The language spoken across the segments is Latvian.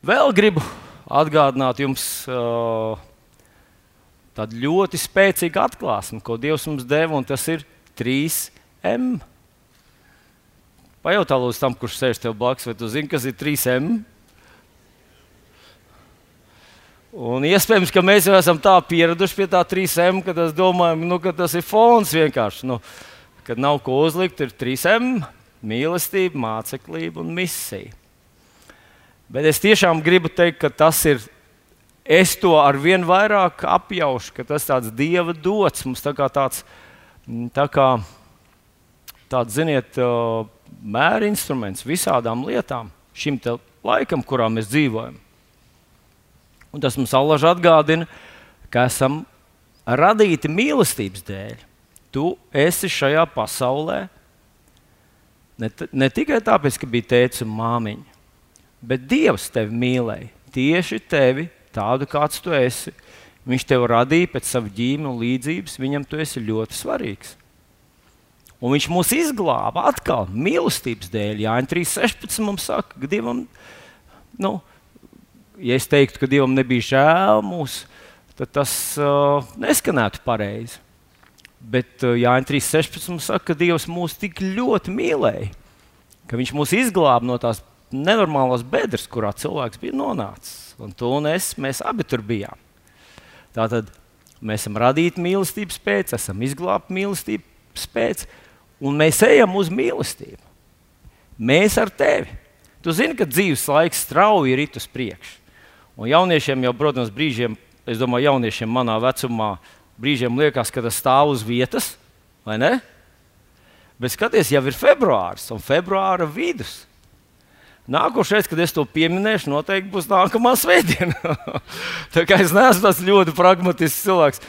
Vēl gribu atgādināt jums uh, tādu ļoti spēcīgu atklāsmi, ko Dievs mums deva, un tas ir 3M. Pajautā lūdzu tam, kurš sēž tev blakus, vai tu zini, kas ir 3M? Un iespējams, ka mēs jau esam tā pieraduši pie tā 3M, ka domājam, nu, ka tas ir fons vienkārši. Nu, kad nav ko uzlikt, ir 3M - mīlestība, māceklība un misija. Bet es tiešām gribu teikt, ka tas ir. Es to ar vien vairāk apjaušu, ka tas tāds dieva dots mums, tā kā tāds, mm, tā kā, tāds ziniet, mēra instruments visādām lietām, šim laikam, kurā mēs dzīvojam. Un tas mums allaž atgādina, ka esam radīti mīlestības dēļ. Tu esi šajā pasaulē ne, ne tikai tāpēc, ka bija tēvs un māmiņa, Bet Dievs tevi mīlēja tieši tevi, tādu kāds tu esi. Viņš tevi radīja pēc sava ģīmija un līdzības, viņam tu esi ļoti svarīgs. Un viņš mūs izglāba atkal mīlestības dēļ. Jā, 3.16 mums saka, ka Dievam, nu, ja es teiktu, ka Dievam nebija žēl mūs, tad tas uh, neskanētu pareizi. Bet uh, Jānis 3.16 mums saka, ka Dievs mūs tik ļoti mīlēja, ka Viņš mūs izglāba no tās nenormālās bedres, kurā cilvēks bija nonācis. Un tu un es, mēs abi tur bijām. Tātad mēs esam radīti mīlestības pēc, esam izglābti mīlestības pēc, un mēs ejam uz mīlestību. Mēs ar tevi. Tu zini, ka dzīves laiks strauji ir uz priekšu. Un jauniešiem jau, protams, brīžiem, es domāju, jauniešiem manā vecumā, brīžiem liekas, ka tas stāv uz vietas, vai ne? Bet skaties, jau ir februāris un februāra vidus. Nākošais, kad es to pieminēšu, noteikti būs nākamā svētdiena. Tā kā es neesmu tas ļoti pragmatisks cilvēks.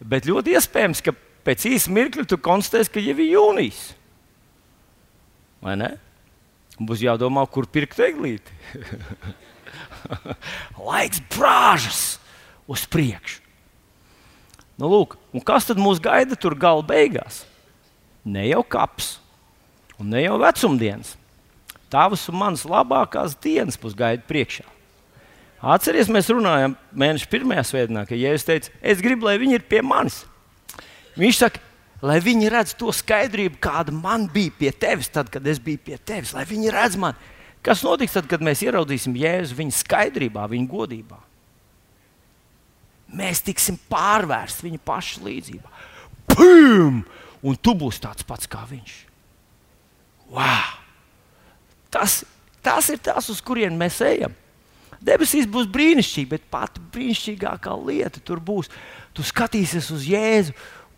Bet ļoti iespējams, ka pēc īsa mirkļa tu konstatēsi, ka jau ir jūnijas. Vai ne? Būs jādomā, kur pirkt eglīti. Laiks brāžas uz priekšu. Nu, lūk, kas tad mūs gaida tur gala beigās? Ne jau kaps un ne jau vecumdienas Tavas un manas labākās dienas būs gaida priekšā. Atcerieties, mēs runājam mēneša pirmajā svētdienā, ka Jēzus teica, es gribu, lai viņi ir pie manis. Viņš saka, lai viņi redz to skaidrību, kāda man bija pie tevis, tad, kad es biju pie tevis, lai viņi redz mani. Kas notiks tad, kad mēs ieraudzīsim Jēzu viņa skaidrībā, viņa godībā? Mēs tiksim pārvērsti viņa paša līdzjūtībā. Pum! Un tu būsi tāds pats kā viņš. Wow! Tas, tas ir tas, uz kurien mēs ejam. Debesīs būs brīnišķīgi, bet pati brīnišķīgākā lieta tur būs. Tu skatīsies uz Jēzu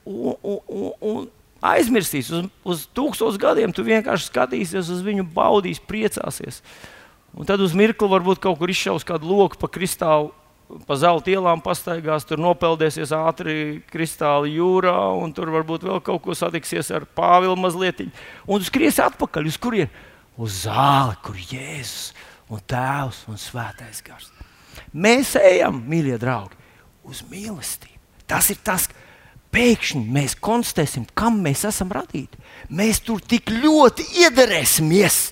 un, un, un, un aizmirsīsi uz, uz tūkstošiem gadiem. Tu vienkārši skatīsies uz viņu, baudīs, priecāsies. Un tad uz mirkli varbūt kaut kur izšaus kādu loku pa kristālu, pa zelta ielām pastaigās, tur nopeldēsies ātri kristāla jūrā, un tur varbūt vēl kaut ko satiksies ar Pāvilu mazliet. Un tu skriesi atpakaļ uz kurieni? Uz zāli, kur Jēzus un Tēvs un Svētais Gars. Mēs ejam, mīļie draugi, uz mīlestību. Tas ir tas, pēkšņi mēs konstatēsim, kam mēs esam radīti. Mēs tur tik ļoti iederēsimies.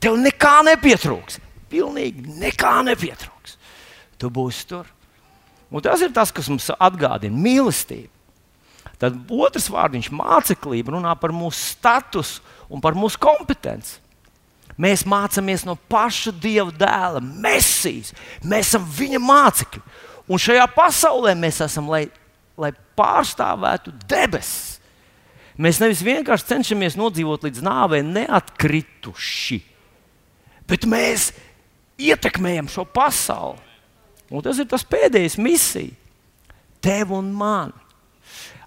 Tev nekā nepietrūks. Pilnīgi nekā nepietrūks. Tu būsi tur. Un tas ir tas, kas mums atgādina mīlestību. Tad otrs vārdiņš, māceklība, runā par mūsu statusu un par mūsu kompetenci. Mēs mācāmies no paša Dieva dēla, Mēsīs. Mēs esam viņa mācekļi. Un šajā pasaulē mēs esam, lai, lai pārstāvētu debesis. Mēs nevis vienkārši cenšamies nodzīvot līdz nāvei neatkrituši, bet mēs ietekmējam šo pasauli. Un tas ir tas pēdējais misija. Tev un man.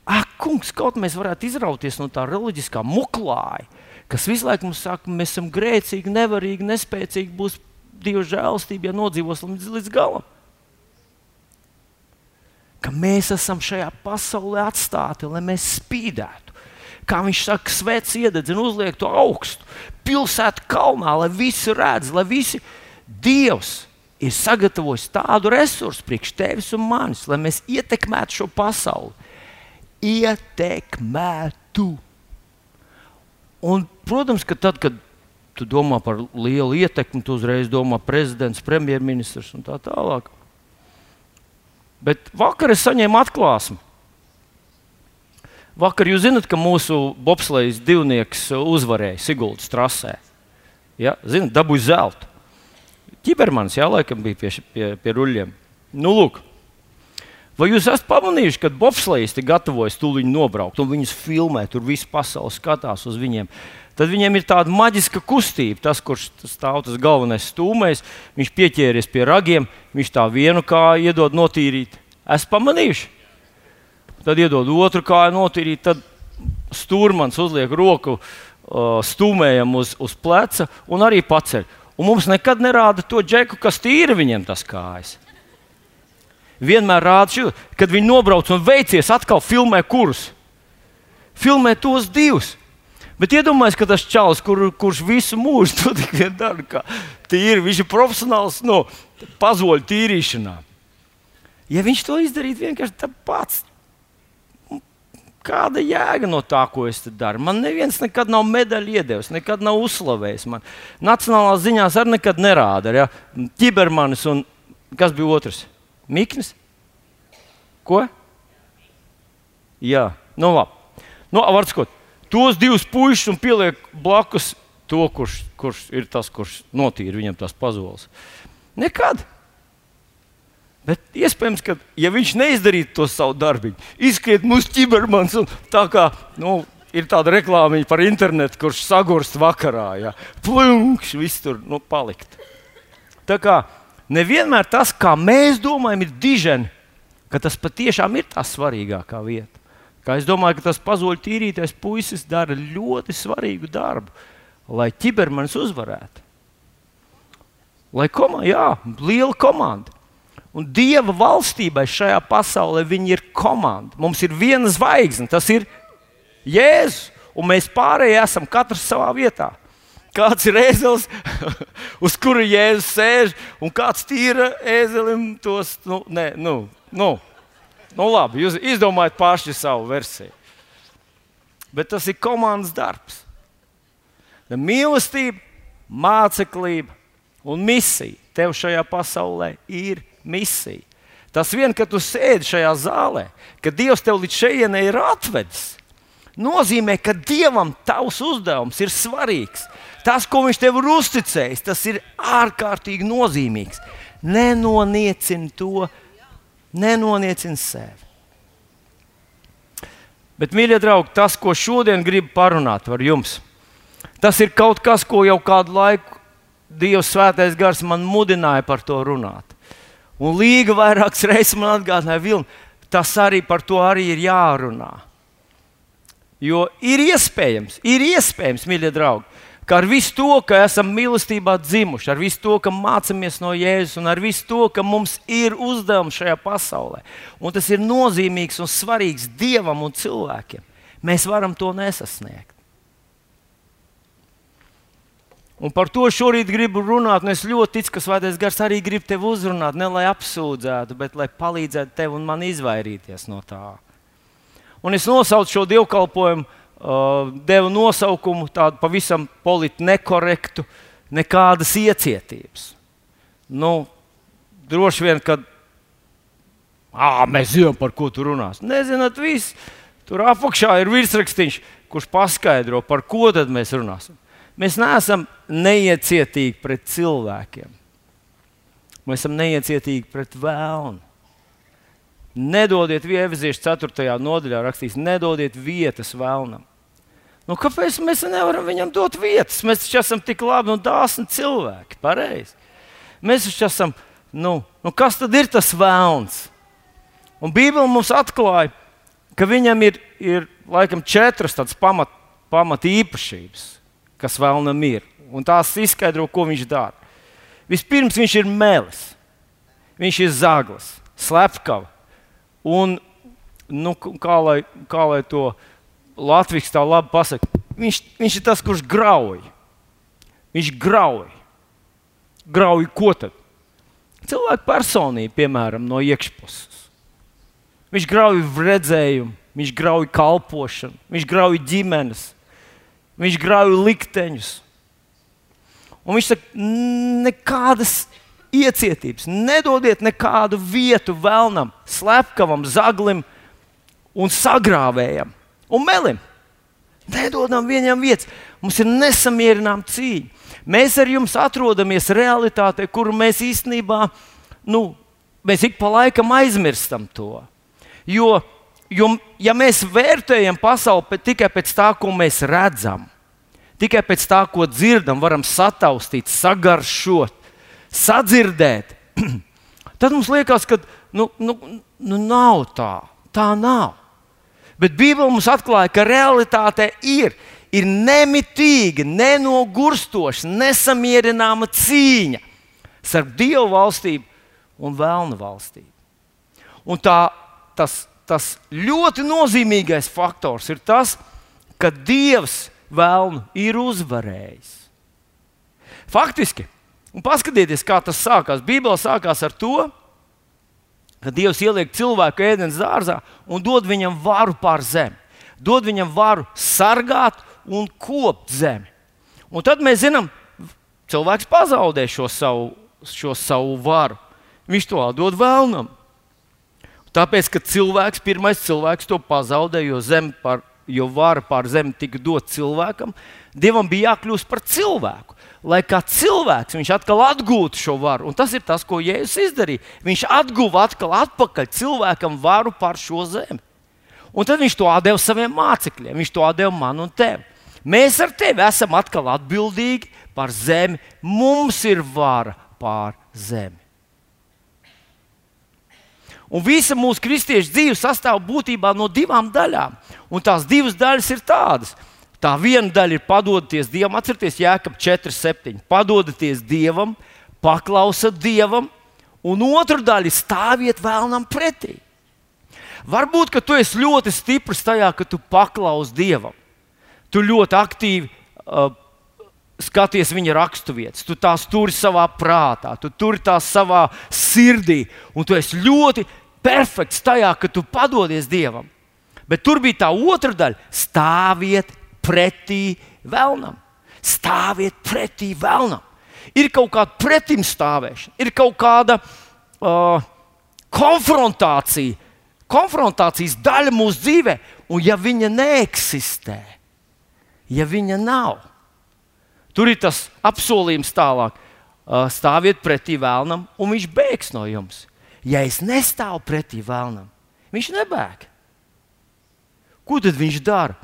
Ak, kungs, kaut mēs varētu izrauties no tā reliģiskā muklāja kas visu laiku mums saka, mēs esam grēcīgi, nevarīgi, nespēcīgi, būs Dieva žēlastība, ja nodzīvosim līdz, līdz galam. Ka mēs esam šajā pasaulē atstāti, lai mēs spīdētu. Kā viņš saka, svēts iededz un uzliek to augstu, pilsētu kalnā, lai visi redz, lai visi Dievs ir sagatavojis tādu resursu priekš tevis un manis, lai mēs ietekmētu šo pasauli. Ietekmētu. Un, protams, ka tad, kad tu domā par lielu ietekmi, tu uzreiz domā prezidents, premjerministrs un tā tālāk. Bet vakar es saņēmu atklāsmi. Vakar jūs zināt, ka mūsu bobslejas divnieks uzvarēja Siguldas trasē. Ja, zinat, dabūja zeltu. Ķibermans, jā, laikam bija pie, pie, pie ruļļiem. Nu, lūk, Vai jūs esat pamanījuši, ka bobslēgs gatavojas tūlīt nobraukt un viņus filmē, tur viss pasaules skatās uz viņiem? Tad viņiem ir tāda maģiska kustība. Tas, kurš stāv tas galvenais stūmējs, viņš pieķēries pie ragiem, viņš tā vienu kāju iedod notīrīt. Es pamanīju, tad iedod otru kāju notīrīt, tad stūrmans uzliek roku uh, stūmējam uz, uz pleca un arī paceļ. Un mums nekad nerāda to džeku, kas tīra viņiem tas kājas vienmēr rāda šo, kad viņi nobrauc un veicies atkal filmē kurus. Filmē tos divus. Bet iedomājieties, ka tas čalis, kur, kurš visu mūžu to tikai dara, kā tīri, viņš ir profesionāls no pazoļu tīrīšanā. Ja viņš to izdarītu vienkārši tāpat, kāda jēga no tā, ko es daru? Man neviens nekad nav medaļu iedevis, nekad nav uzslavējis. Man nacionālās ziņās arī nekad nerāda. Ja? Ķibermanis un kas bija otrs? Mikls? Ko? Jā, nu labi. Nu, Vārdsakot, tos divus puikas un pieliek blakus to, kurš, kurš ir tas, kurš notīra viņam tās pazoles. Nekad. Bet iespējams, ka ja viņš neizdarītu to savu darbu, izskriet mūsu ķibermans un tā kā nu, ir tāda reklāmiņa par internetu, kurš sagurst vakarā. Ja. Plunks, viss tur nu, palikt. Tā kā nevienmēr tas, kā mēs domājam, ir diženi, ka tas patiešām ir tā svarīgākā vieta. Kā es domāju, ka tas pazoļu tīrītais puisis dara ļoti svarīgu darbu, lai ķibermanis uzvarētu. Lai komanda, jā, liela komanda. Un Dieva valstībai šajā pasaulē ir komanda. Mums ir viena zvaigzne, tas ir Jēzus, un mēs pārējie esam katrs savā vietā. Kāds ir ēzelis, uz kura jēzus sēž, un kāds tīra ēzelim tos. Nu, nē, nu, nu, nu labi, jūs izdomājat paši savu versiju. Bet tas ir komandas darbs. Mīlestība, māceklība un misija. Tev šajā pasaulē ir misija. Tas vien, ka tu sēdi šajā zālē, ka Dievs tev līdz šejienei ir atvedis, nozīmē, ka Dievam tavs uzdevums ir svarīgs. Tas, ko viņš tev ir uzticējis, tas ir ārkārtīgi nozīmīgs. Nenoniecini to, nenoniecini sevi. Bet, mīļie draugi, tas, ko šodien gribu parunāt ar jums, tas ir kaut kas, ko jau kādu laiku Dievs svētais gars man mudināja par to runāt. Un Līga vairākas reizes man atgādināja, Vilni, tas arī par to arī ir jārunā. Jo ir iespējams, ir iespējams, mīļie draugi, ka ar visu to, ka esam mīlestībā dzimuši, ar visu to, ka mācāmies no Jēzus, un ar visu to, ka mums ir uzdevums šajā pasaulē, un tas ir nozīmīgs un svarīgs Dievam un cilvēkiem, mēs varam to nesasniegt. Un par to šorīt gribu runāt. Es ļoti ticu, ka Svētais Gars arī grib tevi uzrunāt, ne lai apsūdzētu, bet lai palīdzētu tev un man izvairīties no tā. Un es nosaucu šo dievkalpojumu deva nosaukumu tādu pavisam politiski nekorektu, nekādas iecietības. Nu, droši vien, ka à, mēs zinām, par ko tu runās. Nezināt, viss. Tur apakšā ir virsrakstīns, kurš paskaidro, par ko tad mēs runāsim. Mēs neesam neiecietīgi pret cilvēkiem. Mēs esam neiecietīgi pret vēlnu. Nedodiet, Vieviziešu 4. nodaļā rakstīts, nedodiet vietas vēlnam. Nu, kāpēc mēs nevaram viņam dot vietas? Mēs taču esam tik labi un dāsni cilvēki. Pareizi. Mēs taču esam, nu, nu, kas tad ir tas vēlns? Un Bībele mums atklāja, ka viņam ir, ir laikam četras tādas pamat, pamat īpašības, kas vēlnam ir. Un tās izskaidro, ko viņš dara. Vispirms viņš ir melis, viņš ir zaglis, slepkava. Un, nu, kā, lai, kā lai to izdarītu? Latvijas tā labi pasakā. Viņš, viņš ir tas, kurš grauj. Viņš grauj. Grauj ko tad? Cilvēku personību, piemēram, no iekšpuses. Viņš grauj redzējumu, viņš grauj kalpošanu, viņš grauj ģimenes, viņš grauj likteņus. Un viņš saka, nekādas iecietības, nedodiet nekādu vietu vēlnam, slepkavam, zaglim un sagrāvējam un melim. Nedodam viņam vietas. Mums ir nesamierināma cīņa. Mēs ar jums atrodamies realitātē, kuru mēs īstenībā, nu, mēs ik pa laikam aizmirstam to. Jo, jo ja mēs vērtējam pasauli tikai pēc tā, ko mēs redzam, tikai pēc tā, ko dzirdam, varam sataustīt, sagaršot, sadzirdēt, tad mums liekas, ka nu, nu, nu nav tā. Tā nav. Bet Bībele mums atklāja, ka realitāte ir, ir nemitīga, nenogurstoša, nesamierināma cīņa starp Dieva valstību un Vēlna valstību. Un tā, tas, tas ļoti nozīmīgais faktors ir tas, ka Dievs Vēlnu ir uzvarējis. Faktiski, un paskatieties, kā tas sākās. Bībelē sākās ar to, ka Dievs ieliek cilvēku ēdienas dārzā un dod viņam varu pār zemi, dod viņam varu sargāt un kopt zemi. Un tad mēs zinām, cilvēks pazaudē šo savu, šo savu varu. Viņš to dod vēlnam. Tāpēc, ka cilvēks, pirmais cilvēks to pazaudē, jo, par, jo vara pār zemi tika dot cilvēkam, Dievam bija jākļūst par cilvēku lai kā cilvēks viņš atkal atgūtu šo varu. Un tas ir tas, ko Jēzus izdarīja. Viņš atguva atkal atpakaļ cilvēkam varu pār šo zemi. Un tad viņš to deva saviem mācekļiem, viņš to deva man un tev. Mēs ar tevi esam atkal atbildīgi par zemi. Mums ir vara pār zemi. Un visa mūsu kristiešu dzīve sastāv būtībā no divām daļām. Un tās divas daļas ir tādas, ka Tā viena daļa ir padodaties Dievam, atcerieties, Jēkab 4, 7. Padodaties Dievam, paklausat Dievam, un otra daļa stāviet vēlnam pretī. Varbūt, ka tu esi ļoti stiprs tajā, ka tu paklausi Dievam. Tu ļoti aktīvi uh, skaties viņa raksturvietas, tu tās turi savā prātā, tu turi tās savā sirdī, un tu esi ļoti perfekts tajā, ka tu padodies Dievam. Bet tur bija tā otra daļa - stāviet pretī vēlnam. Stāviet pretī vēlnam. Ir kaut kāda pretimstāvēšana, ir kaut kāda uh, konfrontācija, konfrontācijas daļa mūsu dzīvē, un ja viņa neeksistē, ja viņa nav, tur ir tas apsolījums tālāk. Uh, stāviet pretī vēlnam, un viņš bēgs no jums. Ja es nestāvu pretī vēlnam, viņš nebēg. Ko tad viņš dara?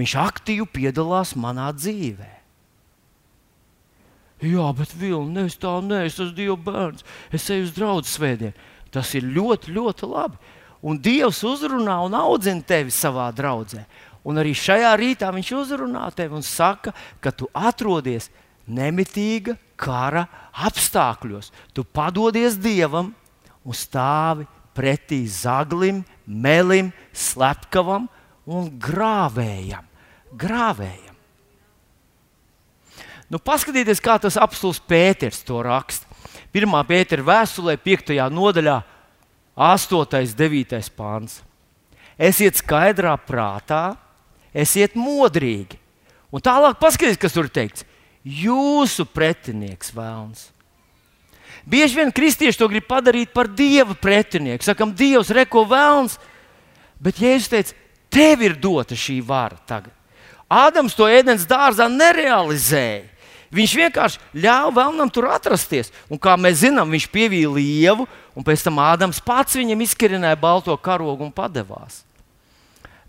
Viņš aktīvi piedalās manā dzīvē. Jā, bet Vilni, es tā neesmu, es esmu Dieva bērns, es eju uz draugu svētdienu. Tas ir ļoti, ļoti labi. Un Dievs uzrunā un audzina tevi savā draudzē. Un arī šajā rītā viņš uzrunā tevi un saka, ka tu atrodies nemitīga kara apstākļos. Tu padodies Dievam un stāvi pretī zaglim, melim, slepkavam un grāvējam. Grāvējam. Nu, paskatieties, kā tas apstults Pēters to raksta. 1. Pētera vēstulē, 5. nodaļā, 8. un 9. pāns. Esiet skaidrā prātā, esiet modrīgi. Un tālāk paskatieties, kas tur teikts. Jūsu pretinieks vēlns. Bieži vien kristieši to grib padarīt par dieva pretinieku. Sakam, Dievs reko vēlns, bet Jēzus teica, Tev ir dota šī vara tagad. Ādams to ēdienas dārzā nerealizēja. Viņš vienkārši ļāva vēlnam tur atrasties. Un, kā mēs zinām, viņš pievīja lievu, un pēc tam Ādams pats viņam izkarināja balto karogu un padevās.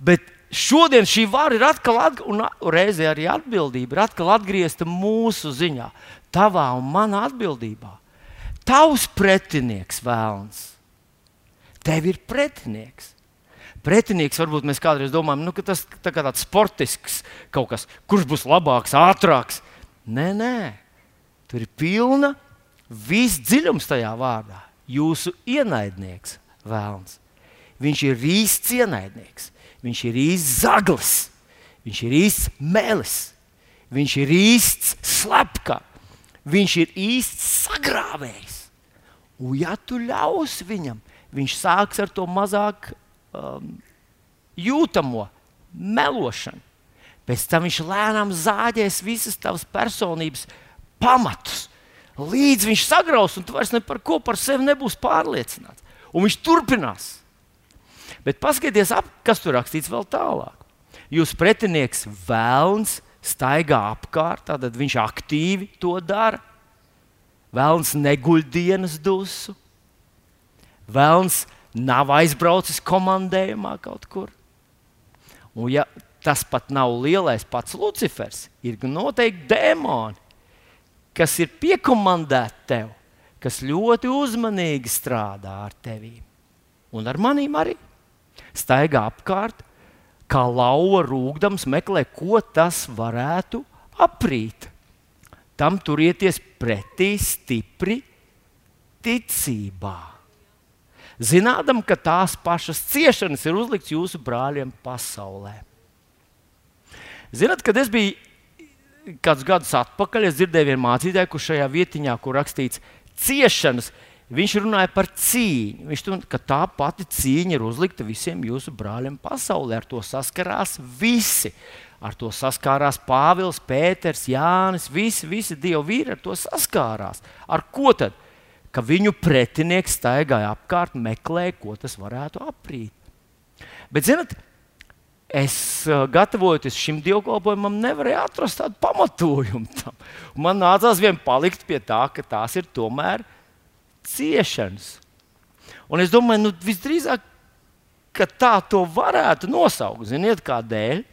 Bet šodien šī vara ir atkal, atg un reizē arī atbildība ir atkal atgriezta mūsu ziņā, tavā un manā atbildībā. Tavs pretinieks vēlns. Tev ir pretinieks pretinieks, varbūt mēs kādreiz domājam, nu, ka tas tā kā tāds sportisks kaut kas, kurš būs labāks, ātrāks. Nē, nē, tur ir pilna viss dziļums tajā vārdā. Jūsu ienaidnieks, vēlns. Viņš ir īsts ienaidnieks, viņš ir īsts zaglis, viņš ir īsts melis, viņš ir īsts slepka, viņš ir īsts sagrāvējs. Un, ja tu ļausi viņam, viņš sāks ar to mazāk um, jūtamo melošanu. Pēc tam viņš lēnām zāģēs visas tavas personības pamatus. Līdz viņš sagraus, un tu vairs par ko par sevi nebūsi pārliecināts. Un viņš turpinās. Bet paskatieties, ap, kas tur rakstīts vēl tālāk. Jūsu pretinieks vēlns staigā apkārt, tad viņš aktīvi to dara. Vēlns neguļ dienas dusu, vēlns nav aizbraucis komandējumā kaut kur. Un, ja tas pat nav lielais pats Lucifers, ir noteikti dēmoni, kas ir piekomandēti tev, kas ļoti uzmanīgi strādā ar tevi. Un ar maniem arī staigā apkārt, kā lauva rūkdams, meklē, ko tas varētu aprīt. Tam turieties pretī stipri ticībā. Zinādam, ka tās pašas ciešanas ir uzlikts jūsu brāļiem pasaulē. Zināt, kad es biju kādus gadus atpakaļ, es dzirdēju vienu mācītāju, kurš šajā vietiņā, kur rakstīts ciešanas, viņš runāja par cīņu. Viņš teica, ka tā pati cīņa ir uzlikta visiem jūsu brāļiem pasaulē. Ar to saskarās visi. Ar to saskārās Pāvils, Pēters, Jānis. Visi, visi dievu vīri ar to saskārās. Ar ko tad? Ka viņu pretinieks staigāja apkārt, meklēja, ko tas varētu aprīt. Bet, zinot, es gatavojoties šim dievkalpojumam, nevarēju atrast tādu pamatojumu tam. Man nācās vien palikt pie tā, ka tās ir tomēr ciešanas. Un es domāju, nu, visdrīzāk, ka tā to varētu nosaukt. Ziniet, kādēļ?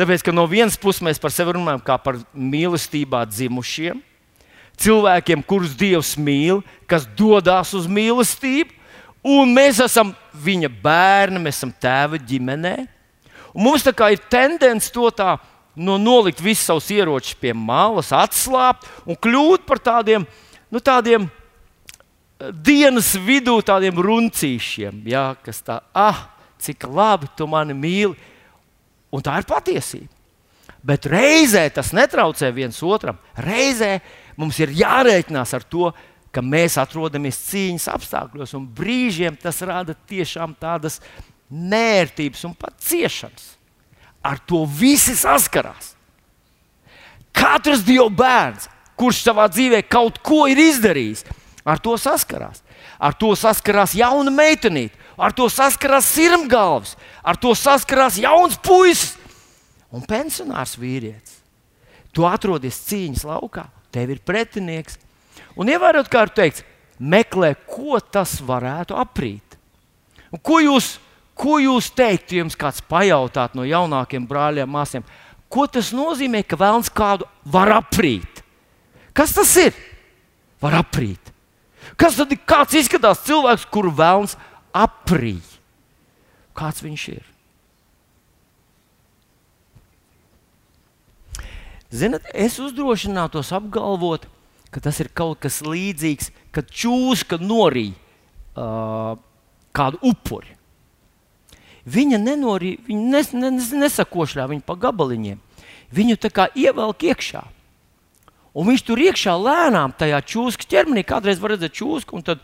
Tāpēc, ka no vienas puses mēs par sevi runājam kā par mīlestībā dzimušiem, cilvēkiem, kurus Dievs mīl, kas dodas uz mīlestību, un mēs esam viņa bērni, mēs esam tēva ģimenei. Un mums ir tendence to tā no nolikt visus savus ieročus pie malas, atslābt un kļūt par tādiem, nu, tādiem eh, dienas vidū, tādiem runcīšiem, jā, kas tā, ah, cik labi tu mani mīli. Un tā ir patiesība. Bet reizē tas netraucē viens otram. Reizē mums ir jārēķinās ar to, ka mēs atrodamies cīņas apstākļos, un brīžiem tas rada tiešām tādas nērtības un pat ciešanas. Ar to visi saskarās. Katrs Dieva bērns, kurš savā dzīvē kaut ko ir izdarījis, ar to saskarās. Ar to saskarās jauna meitenīte, ar to saskarās sirmgalvs, ar to saskarās jauns puisis un pensionārs vīrietis. Tu atrodies cīņas laukā, tev ir pretinieks. Un ievērot, kā ir teikts, meklē, ko tas varētu aprīt. Un ko jūs Ko jūs teiktu, ja jums kāds pajautātu no jaunākiem brāļiem, māsām, ko tas nozīmē, ka vēlams kādu var aprīt? Kas tas ir? Var aprīt. Kas tad ir? Kāds izskatās cilvēks, kuru vēlams aprīt? Kāds viņš ir? Ziniet, es uzdrošinātos apgalvot, ka tas ir kaut kas līdzīgs, kad čūska norīja uh, kādu upuri. Viņa nenorī, viņa nes, nes, nesakošļā viņu pa gabaliņiem. Viņu tā kā ievelk iekšā. Un viņš tur iekšā lēnām tajā čūskas ķermenī. Kādreiz var redzēt čūsku, un tad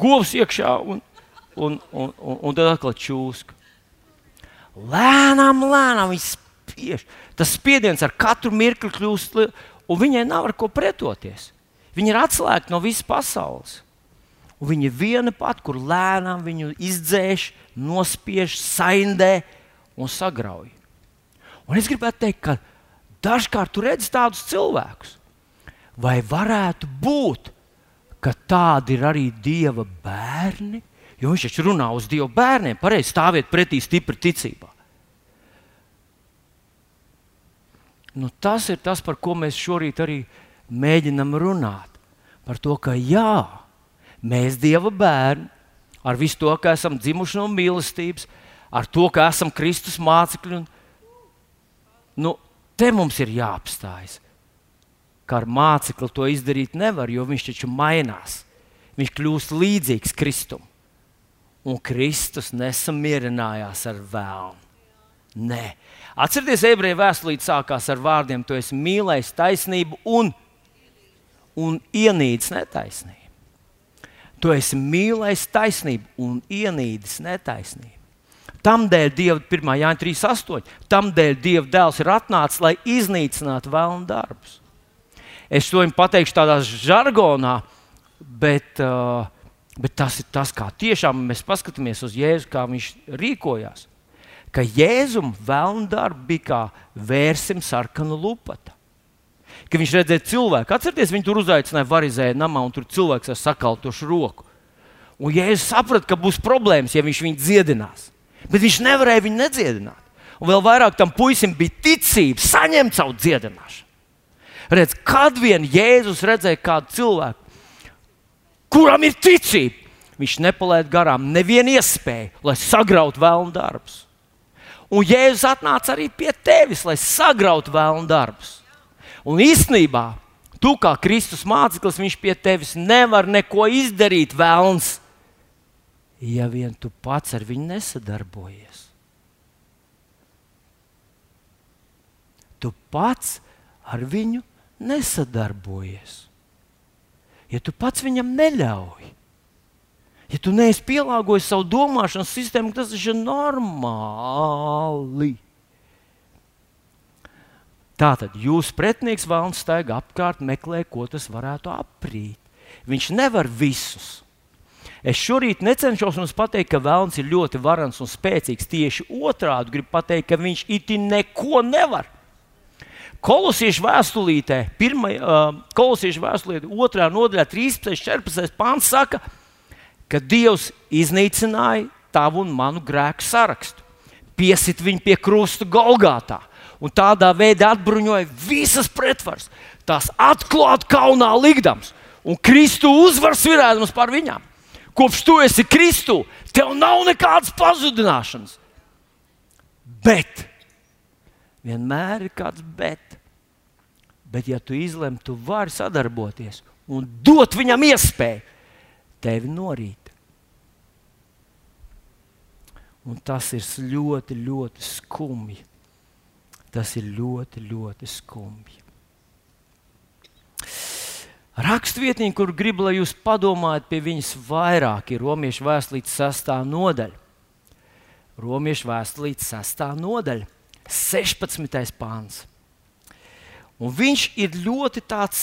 govs iekšā, un, un, un, un, un tad atkal čūska. Lēnām, lēnām viņš spiež. Tas spiediens ar katru mirkli kļūst, un viņai nav ar ko pretoties. Viņa ir atslēgta no visas pasaules. Un viņa viena pati, kur lēnām viņu izdzēš, nospiež, saindē un sagrauj. Un es gribētu teikt, ka dažkārt tu redz tādus cilvēkus. Vai varētu būt, ka tādi ir arī Dieva bērni? Jo viņš taču runā uz Dieva bērniem, pareizi stāvēt pretī stipri ticībā. Nu, tas ir tas, par ko mēs šorīt arī mēģinam runāt. Par to, ka jā, Mēs, Dieva bērni, ar visu to, ka esam dzimuši no mīlestības, ar to, ka esam Kristus mācekļi, un, nu, te mums ir jāapstājas. Kā ar mācekli to izdarīt nevar, jo viņš taču mainās. Viņš kļūst līdzīgs Kristum. Un Kristus nesamierinājās ar vēlmu. Nē, atcerieties, ebreju vēstulīte sākās ar vārdiem: Tu esi mīlējis taisnību un, un ienīdis netaisnību. Tu esi mīlējis taisnību un ienīdis netaisnību. Tamdēļ Dieva 1. Jāņa 3.8. Tamdēļ Dieva dēls ir atnācis, lai iznīcinātu vēlnu darbus. Es to viņam pateikšu tādā žargonā, bet, uh, bet tas ir tas, kā tiešām mēs paskatāmies uz Jēzu, kā viņš rīkojās. Ka Jēzum vēlna darba bija kā vērsim sarkanu lupatu. Kad viņš redzēja cilvēku, atcerieties, viņi tur uzaicināja varizēju namā, un tur cilvēks ar sakaltošu roku. Un Jēzus saprata, ka būs problēmas, ja viņš viņu dziedinās. Bet viņš nevarēja viņu nedziedināt. Un vēl vairāk tam puisim bija ticība saņemt savu dziedināšanu. Redz, kad vien Jēzus redzēja kādu cilvēku, kuram ir ticība, viņš nepalaid garām nevienu iespēju, lai sagrautu vēlnu darbus. Un Jēzus atnāca arī pie tevis, lai sagrautu vēlnu darbus. Un īstenībā, tu kā Kristus māceklis, viņš pie tevis nevar neko izdarīt vēlns, ja vien tu pats ar viņu nesadarbojies. Tu pats ar viņu nesadarbojies. Ja tu pats viņam neļauj, ja tu neesi pielāgojis savu domāšanas sistēmu, tas ir normāli. Tātad jūsu pretinieks vēlams staigā apkārt, meklē, ko tas varētu aprīt. Viņš nevar visus. Es šorīt necenšos jums pateikt, ka vēlams ir ļoti varans un spēcīgs. Tieši otrādi gribu pateikt, ka viņš iti neko nevar. Kolosiešu vēstulītē, pirmā, uh, kolosiešu vēstulītē, otrā nodaļā, 13. un 14. pāns saka, ka Dievs iznīcināja tavu un manu grēku sarakstu, piesit viņu pie krusta Golgātā un tādā veidā atbruņoja visas pretvaras. Tās atklāti kaunā likdams, un Kristu uzvaras virēdams par viņām. Kopš tu esi Kristu, tev nav nekādas pazudināšanas. Bet vienmēr ir kāds bet. Bet, ja tu izlemj, tu vari sadarboties un dot viņam iespēju tevi norīt. Un tas ir ļoti, ļoti skumji. Tas ir ļoti, ļoti skumji. Rakstvietnieki, kur gribu, lai jūs padomājat pie viņas vairāk, ir Romiešu vēstulītes sastā nodaļa. Romiešu vēstulītes sastā nodaļa, 16. pāns. Un viņš ir ļoti tāds,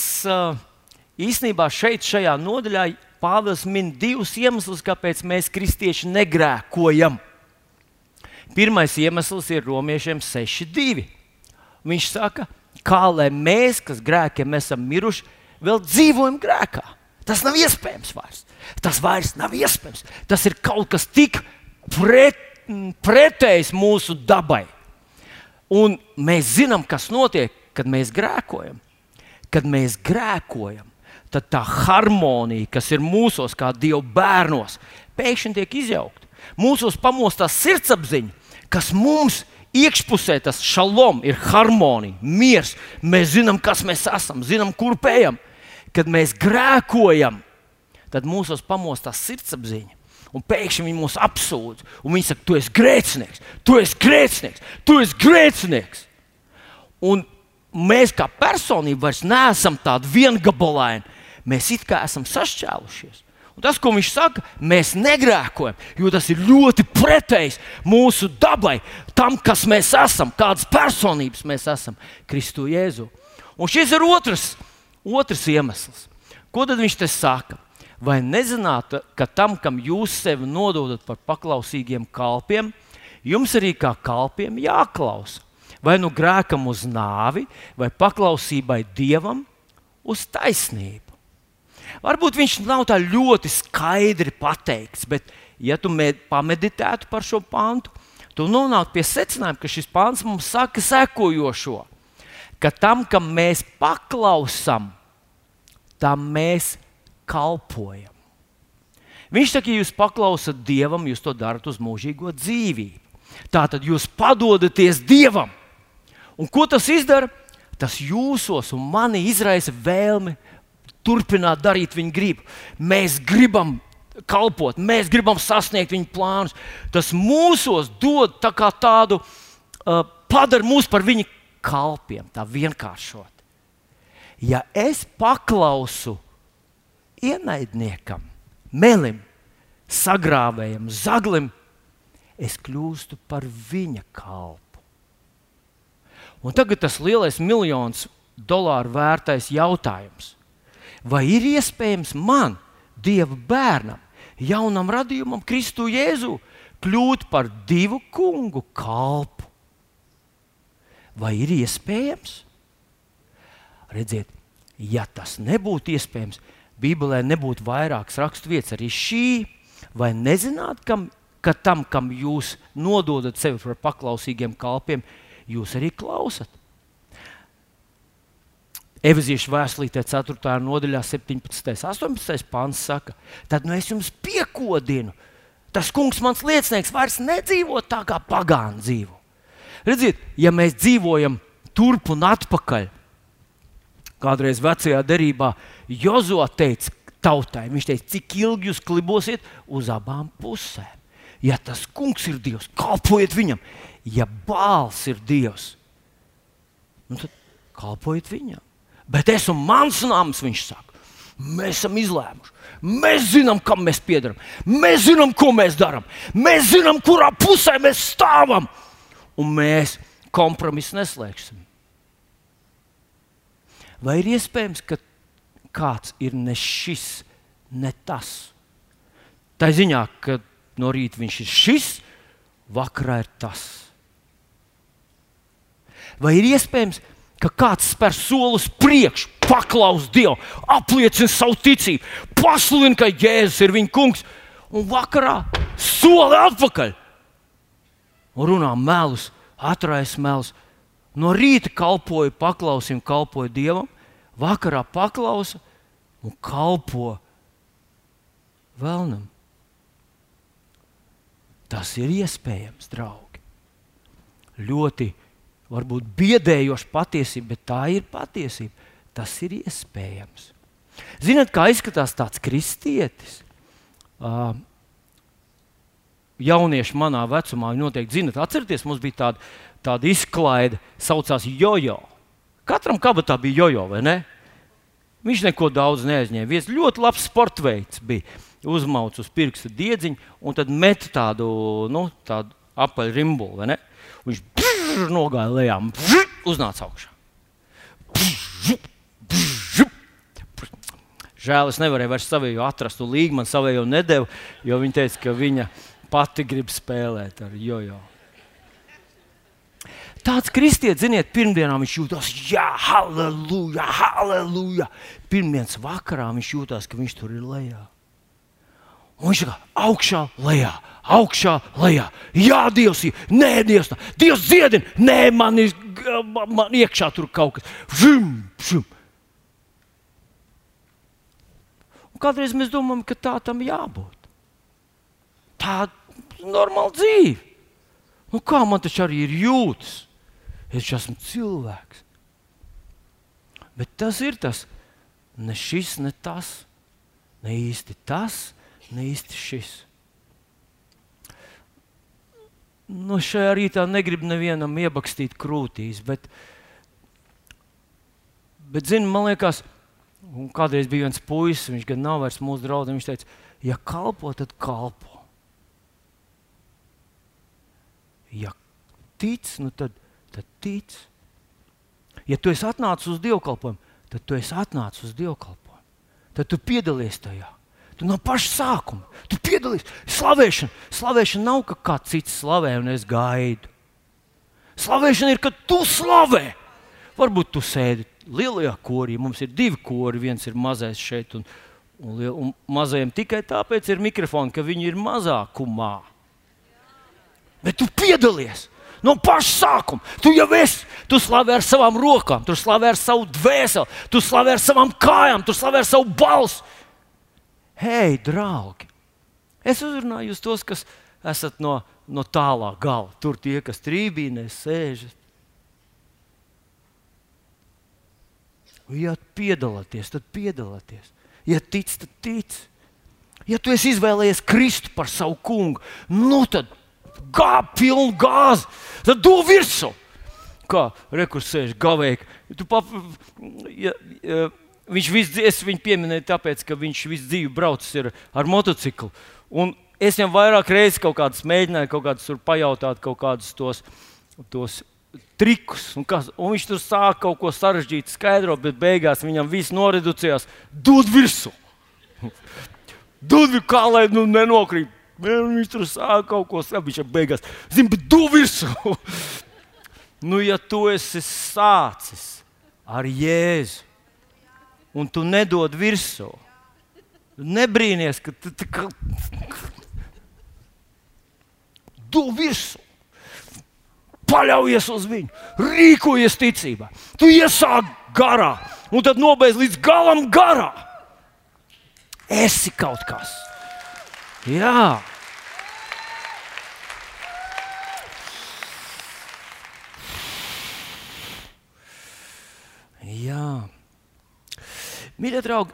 īstenībā šeit, šajā nodaļā, Pāvils min divus iemeslus, kāpēc mēs, kristieši, negrēkojam. Pirmais iemesls ir romiešiem 6,2. Viņš saka, kā lai mēs, kas grēkiem esam miruši, vēl dzīvojam grēkā. Tas nav iespējams vairs. Tas vairs nav iespējams. Tas ir kaut kas tik pret, pretējs mūsu dabai. Un mēs zinām, kas notiek, kad mēs grēkojam, kad mēs grēkojam, tad tā harmonija, kas ir mūsos, kā Dieva bērnos, pēkšņi tiek izjaukta. Mūsos pamostās sirdsapziņa, kas mums iekšpusē tas šalom ir harmonija, miers. Mēs zinām, kas mēs esam, zinām, kur pējam. Kad mēs grēkojam, tad mūsos pamostās sirdsapziņa. Un pēkšņi viņi mūs apsūdz. Viņi saka, tu esi grēcinieks, tu esi grēcinieks, tu esi grēcinieks. Un mēs kā personība vairs neesam tādi viengabalaini. Mēs it kā esam sašķēlušies. Un tas, ko viņš saka, mēs negrēkojam, jo tas ir ļoti pretējs mūsu dabai, tam, kas mēs esam, kādas personības mēs esam Kristu Jēzu. Un šis ir otrs, otrs iemesls. Ko tad viņš te saka? Vai nezināt, ka tam, kam jūs sevi nododat par paklausīgiem kalpiem, jums arī kā kalpiem jāklausa? vai nu grēkam uz nāvi, vai paklausībai dievam uz taisnību. Varbūt viņš nav tā ļoti skaidri pateikts, bet, ja tu pameditētu par šo pantu, tu nonāktu pie secinājuma, ka šis pants mums saka sekojošo: ka tam, kam mēs paklausām, tam mēs kalpojam. Viņš saka, ja jūs paklausat Dievam, jūs to darat uz mūžīgo dzīvību. Tātad jūs padodaties Dievam. Un ko tas izdara? Tas jūsos un mani izraisa vēlmi turpināt darīt viņa gribu. Mēs gribam kalpot, mēs gribam sasniegt viņa plānus. Tas mūsos dod tā tādu, uh, padara mūs par viņa kalpiem, tā vienkāršot. Ja es paklausu ienaidniekam, melim, sagrāvējam, zaglim, es kļūstu par viņa kalpu. Un tagad tas lielais miljons dolāru vērtais jautājums. Vai ir iespējams man, Dieva bērnam, jaunam radījumam, Kristu Jēzu, kļūt par divu kungu kalpu? Vai ir iespējams? Redziet, ja tas nebūtu iespējams, Bībelē nebūtu vairākas raksturvietas, arī šī, vai nezināt, kam, ka tam, kam jūs nododat sevi par paklausīgiem kalpiem, jūs arī klausat. Evazīšu vēstulītē 4. nodaļā, 17. un 18. pāns saka, tad nu es jums piekodinu. Tas kungs, mans liecinieks, vairs nedzīvo tā kā pagāni dzīvo. Redziet, ja mēs dzīvojam turp un atpakaļ, kādreiz vecajā derībā Jozo teica tautai, viņš teica, cik ilgi jūs klibosiet uz abām pusēm. Ja tas kungs ir Dievs, kalpojiet viņam. Ja bāls ir Dievs, nu tad kalpojiet viņam. Bet es un mans nams, viņš saka, mēs esam izlēmuši. Mēs zinām, kam mēs piedarām. Mēs zinām, ko mēs darām. Mēs zinām, kurā pusē mēs stāvam. Un mēs kompromisu neslēgsim. Vai ir iespējams, ka kāds ir ne šis, ne tas? Tā ziņā, ka no rīta viņš ir šis, vakarā ir tas. Vai ir iespējams, ka ka kāds spēr solus priekšu, paklaus Dievu, apliecina savu ticību, pasludina, ka Jēzus ir viņa kungs, un vakarā soli atpakaļ. Un runā melus, atraisa melus. No rīta kalpoja, paklausīja, kalpoja Dievam, vakarā paklausa un kalpo vēlnam. Tas ir iespējams, draugi. Ļoti varbūt biedējoša patiesība, bet tā ir patiesība. Tas ir iespējams. Ziniet, kā izskatās tāds kristietis? Uh, jaunieši manā vecumā noteikti zinat, atcerieties, mums bija tāda, tāda izklaide, saucās jojo. Katram kabatā bija jojo, vai ne? Viņš neko daudz neaizņēma. Viens ļoti labs sports veids bija. Uzmauc uz pirksta diedziņu un tad met tādu, nu, tādu apaļu rimbulu. Viņš brrr, nogāja lejā, brrr, uznāca augšā. Žēl, es nevarēju vairs savēju atrast, un Līga man savēju nedēļu, jo viņa teica, ka viņa pati grib spēlēt ar jojo. Tāds kristietis, ziniet, pirmdienā viņš jūtas, jā, halleluja, halleluja. Pirmdienas vakarā viņš jūtas, ka viņš tur ir lejā. Un viņš ir augšā, lejā, augšā, lejā. Jā, Dievs, ir, nē, Dievs, tā. Dievs dziedina, nē, man ir man iekšā tur kaut kas. Žim, žim. Un kādreiz mēs domājam, ka tā tam jābūt. Tā ir normāla dzīve. Nu, kā man taču arī ir jūtas? Es esmu cilvēks. Bet tas ir tas, ne šis, ne tas, ne īsti tas, ne īsti šis. Nu, šajā rītā negribu nevienam iebakstīt krūtīs, bet, bet zinu, man liekas, kādreiz bija viens puisis, viņš gan nav vairs mūsu draugs. Viņš teica, ja kalpo, tad kalpo. Ja tic, nu tad, tad tic. Ja tu esi atnācis uz dievkalpojumu, tad tu esi atnācis uz dievkalpojumu. Tad tu piedalies tajā. Tu no paša sākuma. Tu piedalies slavēšanā. Slavēšana nav ka kāds cits slavē, un es gaidu. Slavēšana ir, kad tu slavē. Varbūt tu sēdi lielajā korī. Mums ir divi kori. Viens ir mazais šeit, un, un, un mazajam tikai tāpēc ir mikrofons, ka viņi ir mazākumā. Bet tu piedalies no paša sākuma. Tu jau esi, tu slavē ar savām rokām, tu slavē ar savu dvēseli, tu slavē ar savām kājām, tu slavē ar savu balsi. Hei, draugi! Es uzrunāju jūs tos, kas esat no, no tālā gala. Tur tie, kas trībīnē sēž. Ja piedalāties, tad piedalāties. Ja tic, tad tic. Ja tu esi izvēlējies Kristu par savu kungu, nu tad gāzi, pilnu gāzi, tad do virsmu. Kā rekursēž gavēji. Ja, ja, Viņš visu, es viņu pieminēju, tāpēc, ka viņš visu dzīvi braucis ar motociklu. Un es viņam vairāk reizes kaut kādas mēģināju, kaut kādas tur pajautāt, kaut kādus tos, tos trikus. Un, kas, un viņš tur sāka kaut ko sarežģītu, skaidrot, bet beigās viņam viss noreducējās. Dod virsū! Dod, kā lai nu, nenokrīt. Viņš tur sāka kaut ko sarežģīt, viņš beigās zina, bet dod virsū! nu, ja tu esi sācis ar Jēzu un tu nedod virsū, nebrīnies, ka tu kā... dod virsū paļaujies uz viņu, rīkojies ticībā. Tu iesāc garā, un tad nobeidz līdz galam garā. Esi kaut kas. Jā. Jā. Mīļie draugi,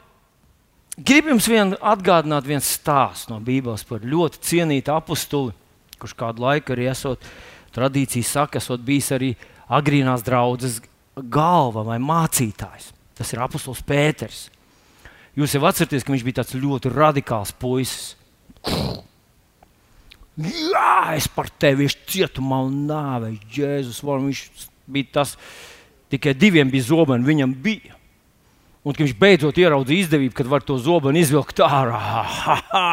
gribu jums vien atgādināt vienu stāstu no Bībeles par ļoti cienītu apakstuli, kurš kādu laiku arī esot Tradīcija saka, ka bijis arī agrīnās draudzes galva vai mācītājs. Tas ir apustulis Pēters. Jūs jau atceraties, ka viņš bija tāds ļoti radikāls puisis. Jā, es par tevi esmu cietumā un nāvei. Jēzus, varam, viņš bija tas, tikai diviem bija zobeni, viņam bija. Un viņš beidzot ieraudzīja izdevību, kad var to zobenu izvilkt ārā. Ha, ha,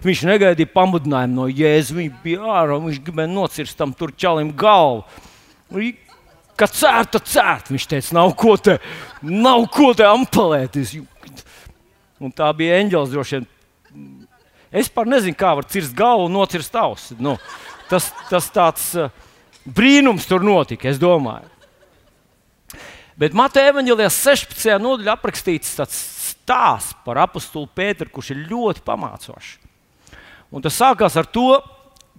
Viņš negaidīja pamudinājumu no Jēzus. Viņš bija ārā, viņš gribēja nocirst tam tur čalim galvu. Kā cērta, cērta. Viņš teica, nav ko te, nav ko te ampalēties. Un tā bija eņģelis droši vien. Es par nezinu, kā var cirst galvu un nocirst ausis. Nu, tas, tas tāds uh, brīnums tur notika, es domāju. Bet Mateja evanģēlijā 16. nodaļā aprakstīts tāds stāsts par apakstuli Pēteru, kurš ir ļoti pamācošs. Un tas sākās ar to,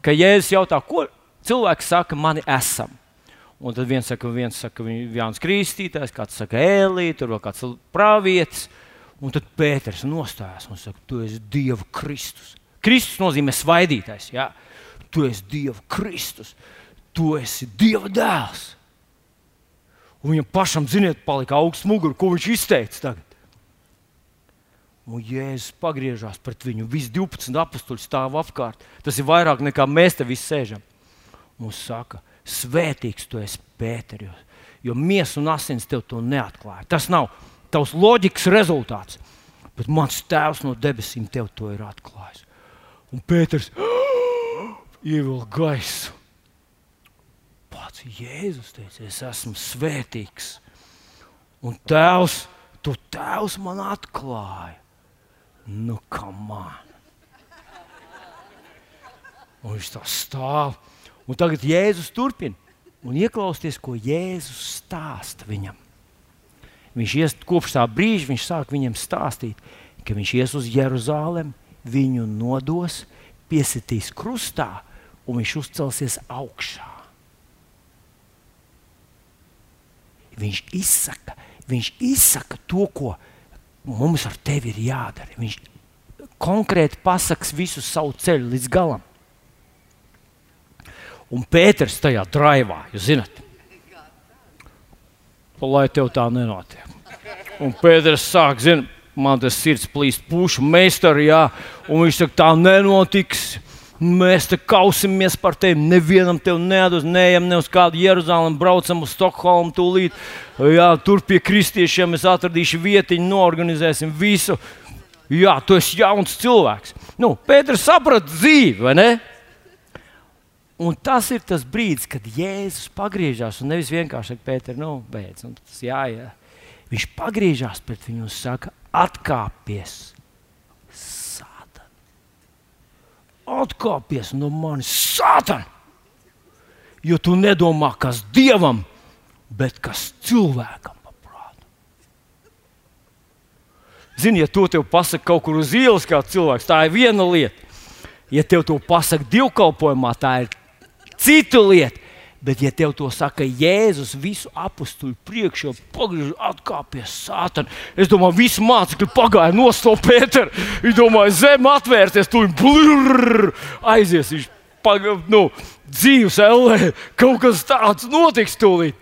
ka Jēzus jautā, ko cilvēki saka, mani esam. Un tad viens saka, viens saka, Jānis Kristītājs, kāds saka, Elīte, tur vēl kāds pravietis. Un tad Pēters nostājās un saka, tu esi Dieva Kristus. Kristus nozīmē svaidītājs. Ja? Tu esi Dieva Kristus, tu esi Dieva dēls. Un viņam pašam, ziniet, palika augsts mugurs, ko viņš izteica tagad. Un Jēzus pagriežās pret viņu. Visi 12 apstuļi stāv apkārt. Tas ir vairāk nekā mēs te visi sēžam. Mums saka, svētīgs tu esi Pēteris, jo miesa un asins tev to neatklāja. Tas nav tavs loģikas rezultāts, bet mans tēvs no debesīm tev to ir atklājis. Un Pēters ievilka gaisu. Pats Jēzus teica, es esmu svētīgs. Un tēvs, tu tēvs man atklāja. Nu, kamā! Un viņš tā stāv. Un tagad Jēzus turpina un ieklausties, ko Jēzus stāsta viņam. Viņš ies, kopš tā brīža viņš sāk viņam stāstīt, ka viņš ies uz Jeruzalem, viņu nodos, piesitīs krustā un viņš uzcelsies augšā. Viņš izsaka, viņš izsaka to, ko mums ar tevi ir jādara. Viņš konkrēti pasaks visu savu ceļu līdz galam. Un Pēters tajā draivā, jūs zināt, lai tev tā nenotiek. Un Pēters sāk, zina, man tas sirds plīst pušu meistaru, jā, un viņš saka, tā nenotiks. Mēs te kausimies par tevi. Nevienam te nedos, neejam ne uz kādu Jeruzalem, braucam uz Stokholmu. Tūlīt, jā, tur pie kristiešiem es atradīšu vietiņu, norganizēsim visu. Jā, tu esi jauns cilvēks. Nu, Pēters saprata dzīvi, vai ne? Un tas ir tas brīdis, kad Jēzus pagriežās un nevis vienkārši saka, Pēter, nu, beidz. Tas jā, jā. Viņš pagriežās pret viņu un saka, atkāpies atkāpies no manis, sātan! Jo tu nedomā, kas dievam, bet kas cilvēkam. Zini, ja to tev pasaka kaut kur uz ielas, kā cilvēks, tā ir viena lieta. Ja tev to pasaka divkalpojumā, tā ir cita lieta. Bet, ja tev to saka Jēzus, visu apstuļu priekšā, pagriež atkāpies sātan, es domāju, visi mācekļi pagāja no to Pētera. Viņš domāja, zeme atvērties, tu blurr, aizies. Viņš pagāja, nu, dzīves ellē, kaut kas tāds notiks tūlīt.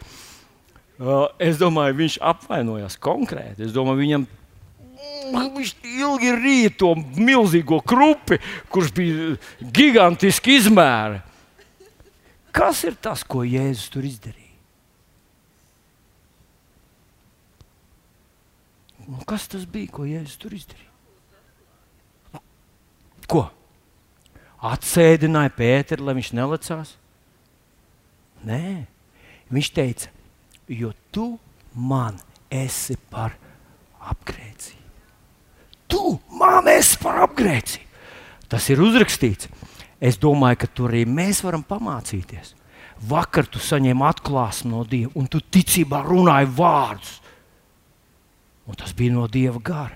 Uh, es domāju, viņš apvainojās konkrēti. Es domāju, viņam Viņš ilgi rīja to milzīgo krupi, kurš bija gigantiski izmērs. Kas ir tas, ko Jēzus tur izdarīja? Un kas tas bija, ko Jēzus tur izdarīja? Ko? Atsēdināja Pēteru, lai viņš nelicās? Nē, viņš teica, jo tu man esi par apgrēcību. Tu man esi par apgrēcību. Tas ir uzrakstīts. Es domāju, ka tur arī mēs varam pamācīties. Vakar tu saņēmi atklāsmi no Dieva, un tu ticībā runāji vārdus. Un tas bija no Dieva gara.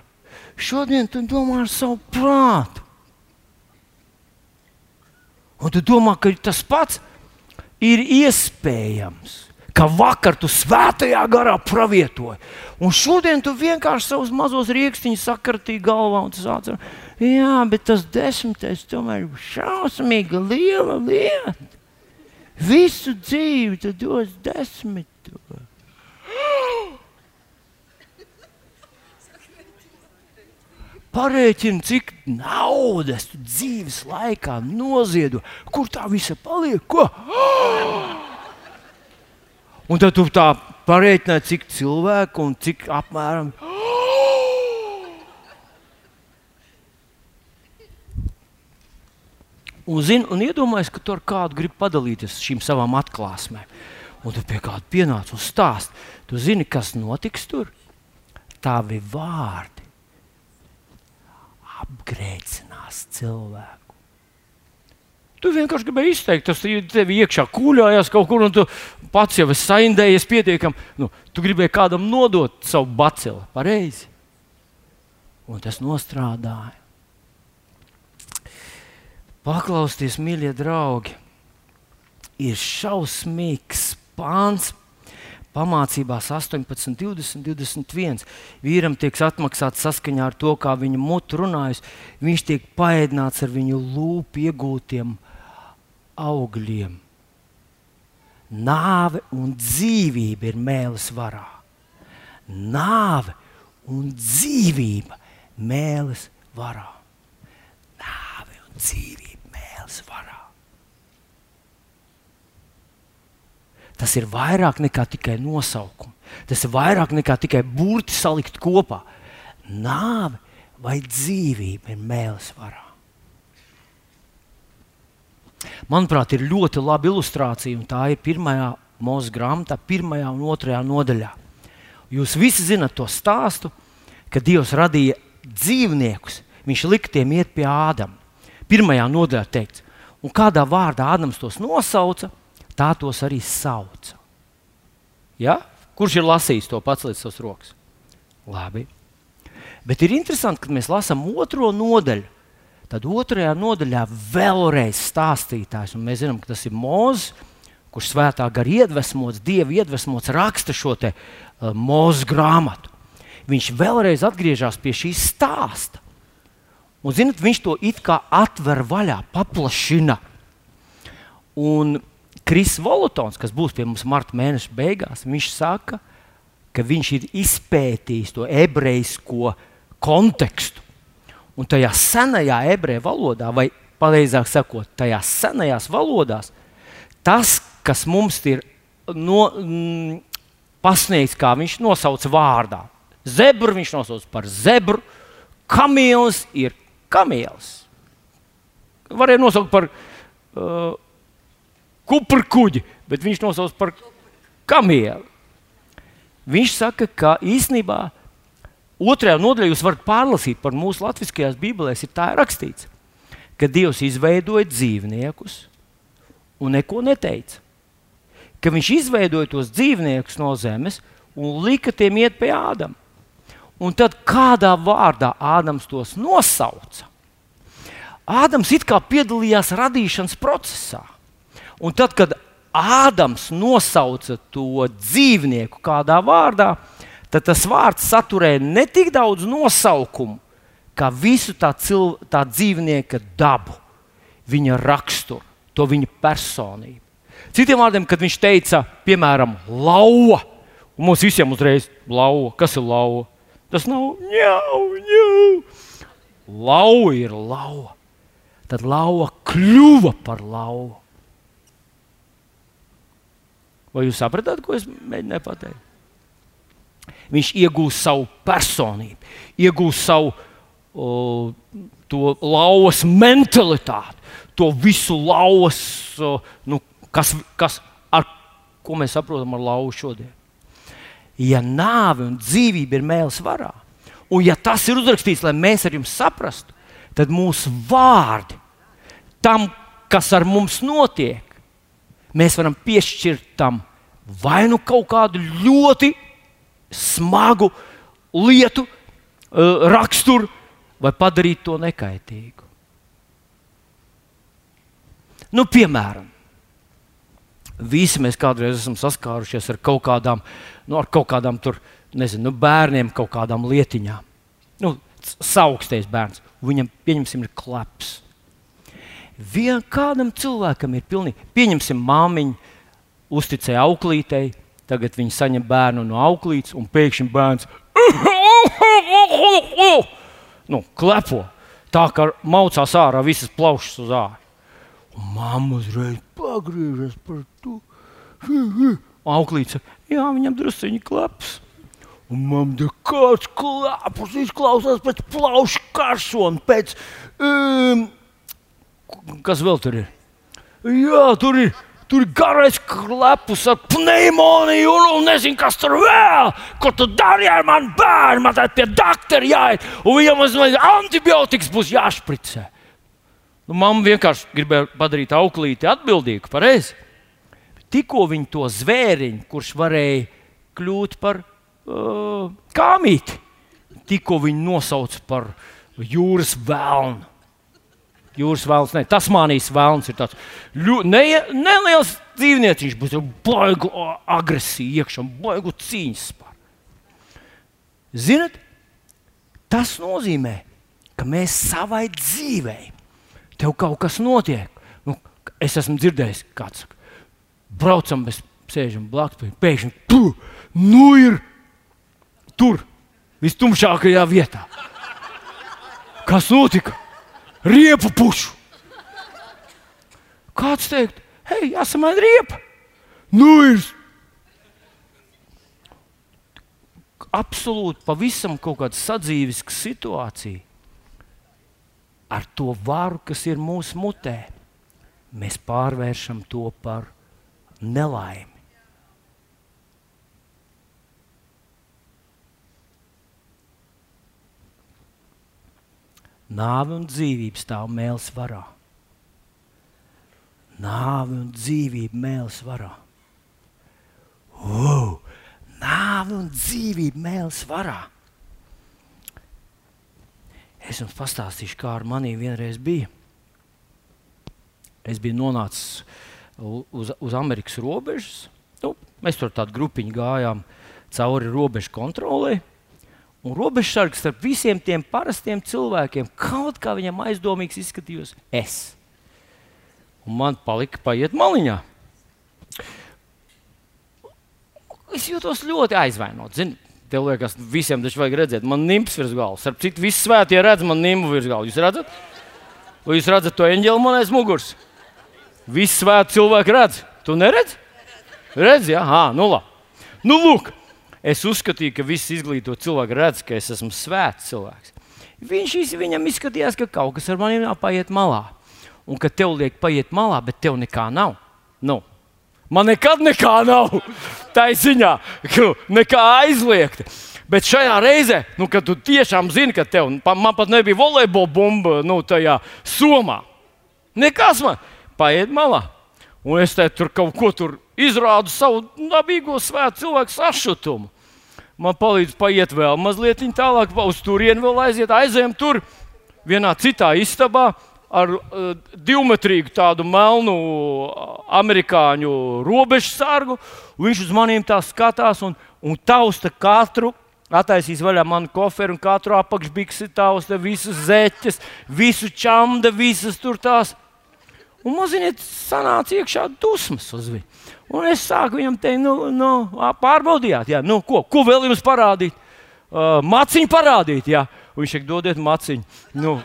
Šodien tu domā ar savu prātu. Un tu domā, ka tas pats ir iespējams ka vakar tu svētajā garā pravietoji. Un šodien tu vienkārši savus mazos rīkstiņus sakartīji galvā un sāc ar, jā, bet tas desmitais tomēr ir šausmīgi liela lieta. Visu dzīvi tu dos desmito. Parēķini, cik naudas tu dzīves laikā noziedo, kur tā visa paliek. Ko? Un tad tu tā parēķināji, cik cilvēku un cik apmēram. Un, zin, un iedomājies, ka tu ar kādu gribi padalīties šīm savām atklāsmēm. Un tu pie kāda pienāc un stāst. Tu zini, kas notiks tur? Tavi vārdi apgrēcinās cilvēku. Tu vienkārši gribēji izteikt, tas tev iekšā kūļājās kaut kur, un tu pats jau esi saindējies pietiekami. Nu, tu gribēji kādam nodot savu baceli, pareizi. Un tas nostrādāja. Paklausieties, mīļie draugi, ir šausmīgs pāns. Pamācībās 18, 20, 21. Vīram tiek atmaksāts saskaņā ar to, kā viņa mutu runājas. Viņš tiek paēdināts ar viņu lūpu iegūtiem augļiem. Nāve un dzīvība ir mēlis varā. Nāve un dzīvība mēlis varā. Nāve un dzīvība mēlis varā. Tas ir vairāk nekā tikai nosaukums. Tas ir vairāk nekā tikai burti salikt kopā. Nāve vai dzīvība ir mēlis varā. Manuprāt, ir ļoti laba ilustrācija, un tā ir pirmā mūža grāmatā, pirmajā un otrajā nodaļā. Jūs visi zinat to stāstu, ka Dievs radīja dzīvniekus. Viņš lika tiem iet pie Ādama. Pirmajā nodaļā teikts, un kādā vārdā Ādams tos nosauca, tā tos arī sauca. Ja? Kurš ir lasījis to pats līdz savas rokas? Labi. Bet ir interesanti, ka mēs lasām otro nodaļu. Tad otrajā nodaļā vēlreiz stāstītājs, un mēs zinām, ka tas ir Mozus, kurš svētā gara iedvesmots, dieva iedvesmots, raksta šo te uh, Mozus grāmatu. Viņš vēlreiz atgriežas pie šī stāsta. Un, zinot, viņš to it kā atver vaļā, paplašina. Un Kris Volotons, kas būs pie mums marta mēneša beigās, viņš saka, ka viņš ir izpētījis to ebrejisko kontekstu. Un tajā senajā ebreju valodā, vai pareizāk sakot, tajās senajās valodās, tas, kas mums ir no, mm, pasniegts, kā viņš nosauca vārdā, zebra viņš nosauca par zebru, kamielis ir kamielis. Varēja nosaukt par uh, kukurkuģi, bet viņš nosauc par kamieli. Viņš saka, ka īsnībā otrajā nodaļā jūs varat pārlasīt par mūsu latviskajās bībelēs, ir tā rakstīts, ka Dievs izveidoja dzīvniekus un neko neteica. Ka viņš izveidoja tos dzīvniekus no zemes un lika tiem iet pie Ādama. Un tad kādā vārdā Ādams tos nosauca? Ādams it kā piedalījās radīšanas procesā. Un tad, kad Ādams nosauca to dzīvnieku kādā vārdā, tad tas vārds saturēja ne tik daudz nosaukumu, kā visu tā, cil, tā dzīvnieka dabu, viņa raksturu, to viņa personību. Citiem vārdiem, kad viņš teica, piemēram, lauva, un mums visiem uzreiz lauva, kas ir lauva? Tas nav ņau, ņau. Lauva ir lauva tad lauva kļuva par lauvu. Vai jūs sapratāt, ko es mēģināju pateikt? Viņš iegūst savu personību, iegūst savu to lauvas mentalitāti, to visu lauvas, o, nu, kas, kas, ar ko mēs saprotam ar lauvu šodien. Ja nāve un dzīvība ir mēls varā, un ja tas ir uzrakstīts, lai mēs ar jums saprastu, tad mūsu vārdi tam, kas ar mums notiek, mēs varam piešķirt tam vai nu kaut kādu ļoti smagu lietu, uh, raksturu, vai padarīt to nekaitīgu. Nu, piemēram, visi mēs kādreiz esam saskārušies ar kaut kādām, nu, ar kaut kādām tur, nezinu, nu, bērniem, kaut kādām lietiņām. Nu, Saukstais bērns, viņam, pieņemsim, ir klaps. Vien kādam cilvēkam ir pilnīgi, pieņemsim, māmiņu, uzticēja auklītei, tagad viņi saņem bērnu no auklītes, un pēkšņi bērns nu, klepo tā, ka maucās ārā visas plaušas uz ārā. Mamma uzreiz pagriežas par to. Auklīts saka, jā, viņam druskuļi klaps. Un man te kāds klāpus izklausās pēc plaušu karsona, pēc. Um, kas vēl tur ir? Jā, tur ir Tur ir garais klepus ar pneimoniju, un, nezinu, kas tur vēl. Ko tu dari ar mani bērnu? Man tā pie doktora jāiet, un viņam mazliet antibiotikas būs jāšpricē. Nu, Mamma vienkārši gribēja padarīt auklīti atbildīgu, pareizi. Tikko viņi to zvēriņu, kurš varēja kļūt par uh, kāmīti, tikko viņi nosauca par jūras vēlnu. Jūras vēlns, ne Tasmānijas vēlns ir tāds ne, neliels dzīvnieciņš, bet baigu agresiju iekšā, baigu cīņas spēku. Ziniet, tas nozīmē, ka mēs savai dzīvei, tev kaut kas notiek. Nu, es esmu dzirdējis, kāds saka, braucam, mēs sēžam blakus, pēkšņi tur, nu ir tur, vistumšākajā vietā. Kas notika? Riepu pušu. Kāds teikt, hei, jāsamaina riepa. Nu, ir absolūti pavisam kaut kāda sadzīviska situācija. Ar to varu, kas ir mūsu mutē, mēs pārvēršam to par nelaimi. Nāve un dzīvība stāv mēls varā. Nāve un dzīvība mēls varā. Wow! Nāve un dzīvība mēls varā. Es jums pastāstīšu, kā ar mani vienreiz bija. Es biju nonācis uz, uz Amerikas robežas. Nu, mēs tur tādu grupiņu gājām cauri robežu kontrolē. Un robežsargs starp visiem tiem parastiem cilvēkiem, kaut kā viņam aizdomīgs izskatījos es. Un man palika paiet maliņā. Es jūtos ļoti aizvainots. Zini, tev liekas, visiem taču vajag redzēt, man nimps virs galvas. Ar citu, visi svētie redz man nimbu virs galvas. Jūs redzat? Vai jūs redzat to eņģeli man aiz muguras? Visi svēti cilvēki redz. Tu neredzi? Redzi, jā, ah, nu labi. Nu, lūk, Es uzskatīju, ka visi izglītoti cilvēki redz, ka es esmu svēts cilvēks. Viņš viņam izskatījās, ka kaut kas ar mani paiet malā. Un ka tev liek paiet malā, bet tev nekā nav. Nu, man nekad nekā nav. Tā ir ziņā, ka nekā aizliegta. Bet šajā reizē, nu, kad tu tiešām zini, ka tev, man pat nebija volejbola bumba nu, tajā somā, nekas man paiet malā. Un es te tur kaut ko tur izrādu savu dabīgo svētu cilvēku sašutumu man palīdz paiet vēl mazliet tālāk, uz turieni vēl aiziet. Aizējām tur vienā citā istabā ar uh, divmetrīgu tādu melnu amerikāņu robežu sargu. Viņš uz maniem tā skatās un, un tausta katru. Attaisīs vaļā manu koferu un katru apakšbiksi tausta, visas zeķes, visu čamda, visas tur tās. Un mazliet sanāca iekšā dusmas uz viņu. Un es sāku viņam teikt, nu, nu pārbaudījāt, jā, nu, ko, ko vēl jums parādīt? Uh, maciņu parādīt, jā. Un viņš saka, dodiet maciņu. Nu,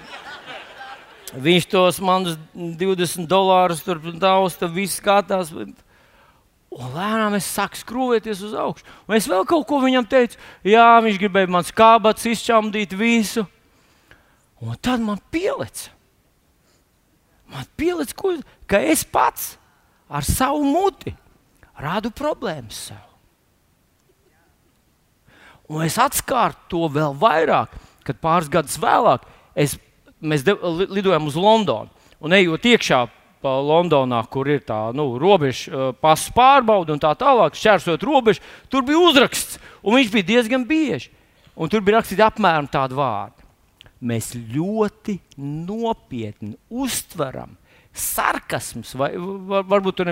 viņš tos manus 20 dolārus tur daudz, tad viss skatās. Un lēnām es sāku skrūvēties uz augšu. Un es vēl kaut ko viņam teicu. Jā, viņš gribēja man skābats, izčamdīt visu. Un tad man pielica. Man pielica, ka es pats ar savu muti rādu problēmas sev. Un es atskārtu to vēl vairāk, kad pāris gadus vēlāk es, mēs de, lidojam uz Londonu. Un ejot iekšā pa Londonā, kur ir tā nu, robeža pasu pārbauda un tā tālāk, šķērsot robežu, tur bija uzraksts, un viņš bija diezgan bieži. Un tur bija rakstīts apmēram tādu vārdu. Mēs ļoti nopietni uztveram sarkasmus, vai var, varbūt tur,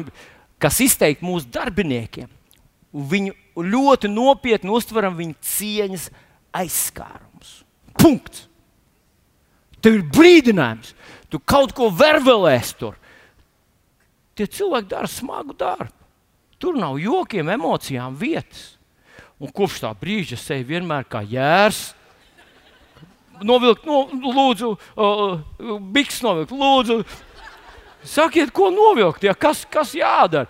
kas izteikti mūsu darbiniekiem. Viņu ļoti nopietni uztveram viņa cieņas aizskārumus. Punkts. Tev ir brīdinājums, tu kaut ko vervelēs tur. Tie cilvēki dara smagu darbu. Tur nav jokiem, emocijām vietas. Un kopš tā brīža eju vienmēr kā jērs. Novilkt, no, lūdzu, uh, biks novilkt, lūdzu. Sakiet, ko novilkt, ja kas, kas jādara?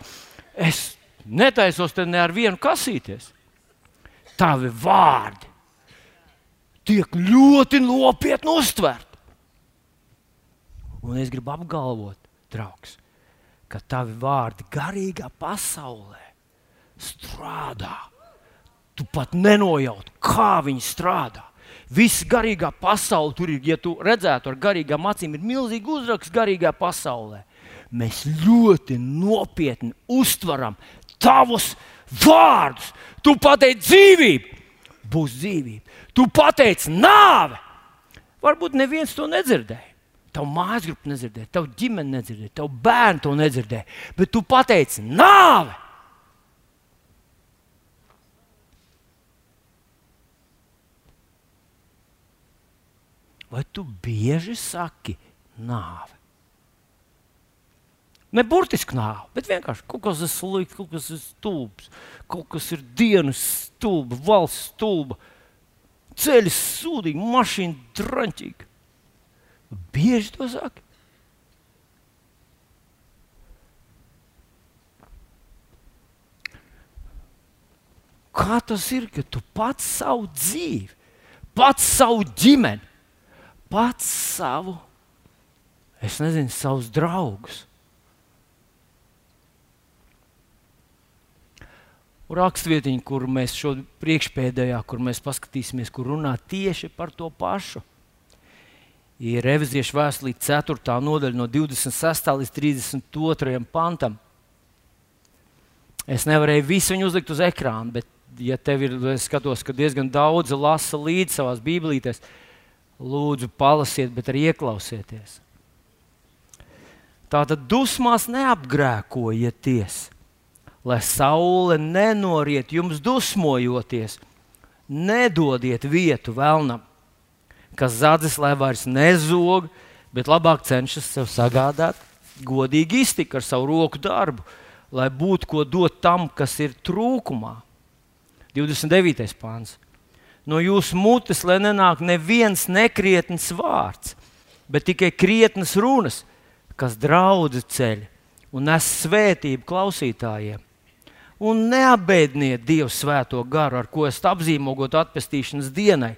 Es netaisos te ne ar vienu kasīties. Tavi vārdi tiek ļoti nopietni uztverti. Un es gribu apgalvot, draugs, ka tavi vārdi garīgā pasaulē strādā. Tu pat nenojauti, kā viņi strādā. Viss garīgā pasaule tur ir, ja tu redzētu ar garīgām acīm, ir milzīgi uzraksts garīgā pasaulē. Mēs ļoti nopietni uztveram tavus vārdus. Tu pateici dzīvību, būs dzīvība. Tu pateici nāve. Varbūt neviens to nedzirdēja. Tavu mājas grupu nedzirdēja, tavu ģimeni nedzirdēja, tavu bērnu to nedzirdēja. Bet tu pateici nāve. Vai tu bieži saki nāve? Ne burtiski nāve, bet vienkārši kaut kas ir slikts, kaut kas ir stulbs, kaut kas ir dienas stulba, valsts stulba, ceļš sūdīgi, mašīna drāmīga. Bieži to saka. Kā tas ir, ka tu pats savu dzīvi, pats savu ģimeni, pats savu, es nezinu, savus draugus rakstvietiņu, kur mēs šo priekšpēdējā, kur mēs paskatīsimies, kur runā tieši par to pašu. Ir reviziešu vēstulī 4. nodaļa no 26. līdz 32. pantam. Es nevarēju visu viņu uzlikt uz ekrāna, bet, ja tev ir, es skatos, ka diezgan daudz lasa līdzi savās bībelītēs, lūdzu, palasiet, bet arī ieklausieties. Tātad dusmās neapgrēkojieties lai saule nenoriet jums dusmojoties. Nedodiet vietu vēlnam, kas zadzis, lai vairs nezog, bet labāk cenšas sev sagādāt godīgi iztiku ar savu roku darbu, lai būtu ko dot tam, kas ir trūkumā. 29. pāns. No jūsu mutes, lai nenāk neviens nekrietns vārds, bet tikai krietnas runas, kas draudz ceļu un nes svētību klausītājiem un neapbēdiniet Dievu svēto garu, ar ko esat apzīmogot atpestīšanas dienai.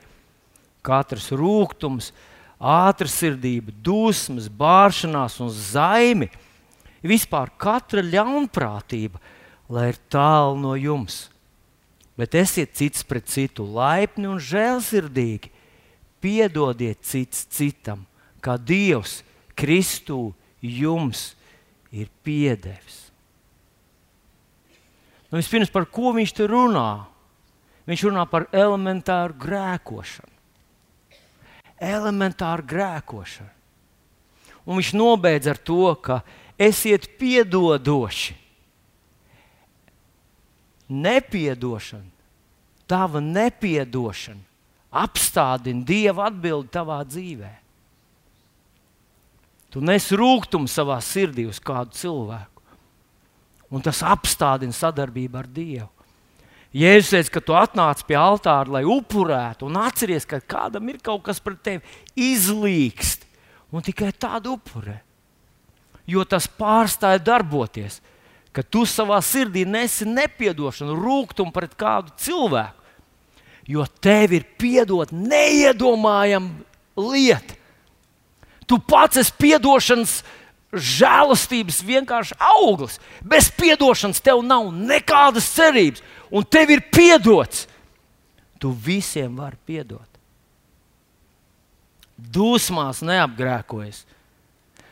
Katrs rūkums, ātrsirdība, dusmas, bāršanās un zaimi, vispār katra ļaunprātība, lai ir tālu no jums. Bet esiet cits pret citu laipni un žēlsirdīgi. Piedodiet cits citam, kā Dievs Kristū jums ir piedevis. Nu, vispirms, par ko viņš tur runā? Viņš runā par elementāru grēkošanu. Elementāru grēkošanu. Un viņš nobeidz ar to, ka esiet piedodoši. Nepiedošana, tava nepiedošana apstādina Dieva atbildi tavā dzīvē. Tu nes rūkumu savā sirdī uz kādu cilvēku un tas apstādina sadarbību ar Dievu. Jēzus teica, ka tu atnāc pie altāra, lai upurētu, un atceries, ka kādam ir kaut kas pret tevi izlīkst, un tikai tādu upurē. Jo tas pārstāja darboties, ka tu savā sirdī nesi nepiedošanu, rūkumu pret kādu cilvēku. Jo tev ir piedot neiedomājama lieta. Tu pats esi piedošanas, žēlastības vienkārši auglis. Bez piedošanas tev nav nekādas cerības, un tev ir piedots. Tu visiem vari piedot. Dusmās neapgrēkojas.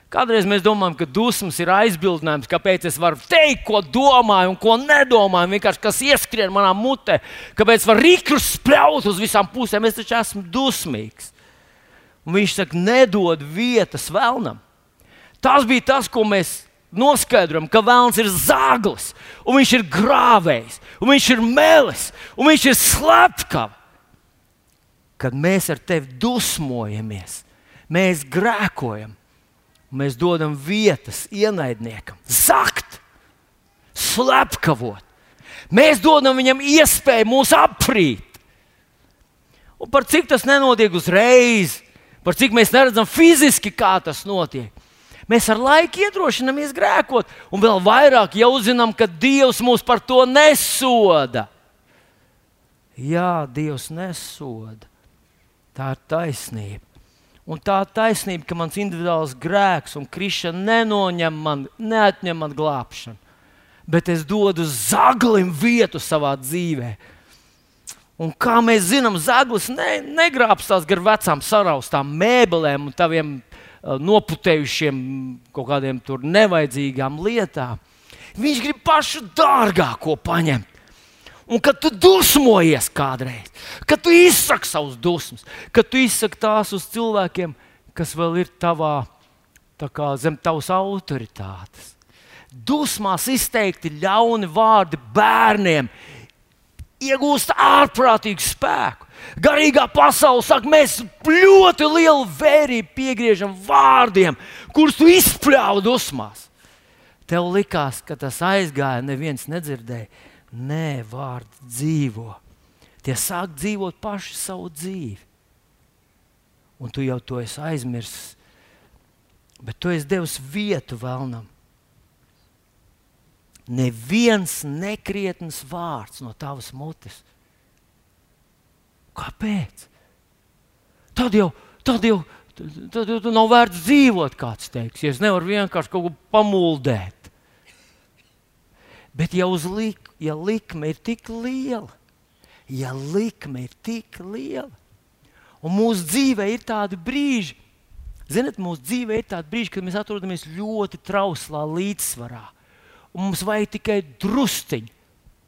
Kādreiz mēs domājam, ka dusmas ir aizbildinājums, kāpēc es varu teikt, ko domāju un ko nedomāju. Vienkārši kas ieskrien manā mutē, kāpēc var rīkrus spļaut uz visām pusēm. Es taču esmu dusmīgs. Un viņš saka, nedod vietas vēlnam. Tas bija tas, ko mēs noskaidrojam, ka vēlns ir zāglis, un viņš ir grāvējs, un viņš ir melis, un viņš ir slepkavs. Kad mēs ar tevi dusmojamies, mēs grēkojam Mēs dodam vietas ienaidniekam, zakt, slepkavot. Mēs dodam viņam iespēju mūs aprīt. Un par cik tas nenotiek uzreiz, par cik mēs neredzam fiziski, kā tas notiek. Mēs ar laiku iedrošinamies grēkot, un vēl vairāk jau zinām, ka Dievs mūs par to nesoda. Jā, Dievs nesoda. Tā ir taisnība. Un tā taisnība, ka mans individuāls grēks un krišana nenoņem man, neatņem man glābšanu, bet es dodu zaglim vietu savā dzīvē. Un kā mēs zinām, zaglis ne, negrābstās gar vecām saraustām mēbelēm un taviem uh, noputējušiem kaut kādiem tur nevajadzīgām lietām. Viņš grib pašu dārgāko paņemt. Un kad tu dusmojies kādreiz, kad tu izsaki savus dusmas, kad tu izsaki tās uz cilvēkiem, kas vēl ir tavā, kā, zem tavas autoritātes. Dusmās izteikti ļauni vārdi bērniem iegūst ārprātīgu spēku. Garīgā pasaule saka, mēs ļoti lielu vērību piegriežam vārdiem, kurus tu izpļāvi dusmās. Tev likās, ka tas aizgāja, neviens nedzirdēja Nē, vārdi dzīvo. Tie sāk dzīvot paši savu dzīvi. Un tu jau to esi aizmirsis. Bet tu esi devis vietu vēlnam. Neviens nekrietns vārds no tavas mutes. Kāpēc? Tad jau, tad jau, tad jau nav vērts dzīvot, kāds teiks. Es nevaru vienkārši kaut ko pamuldēt. Bet ja, lik, ja likme ir tik liela, ja likme ir tik liela, un mūsu dzīvē ir tādi brīži, ziniet, mūsu dzīvē ir tādi brīži, kad mēs atrodamies ļoti trauslā līdzsvarā, un mums vajag tikai drusciņu,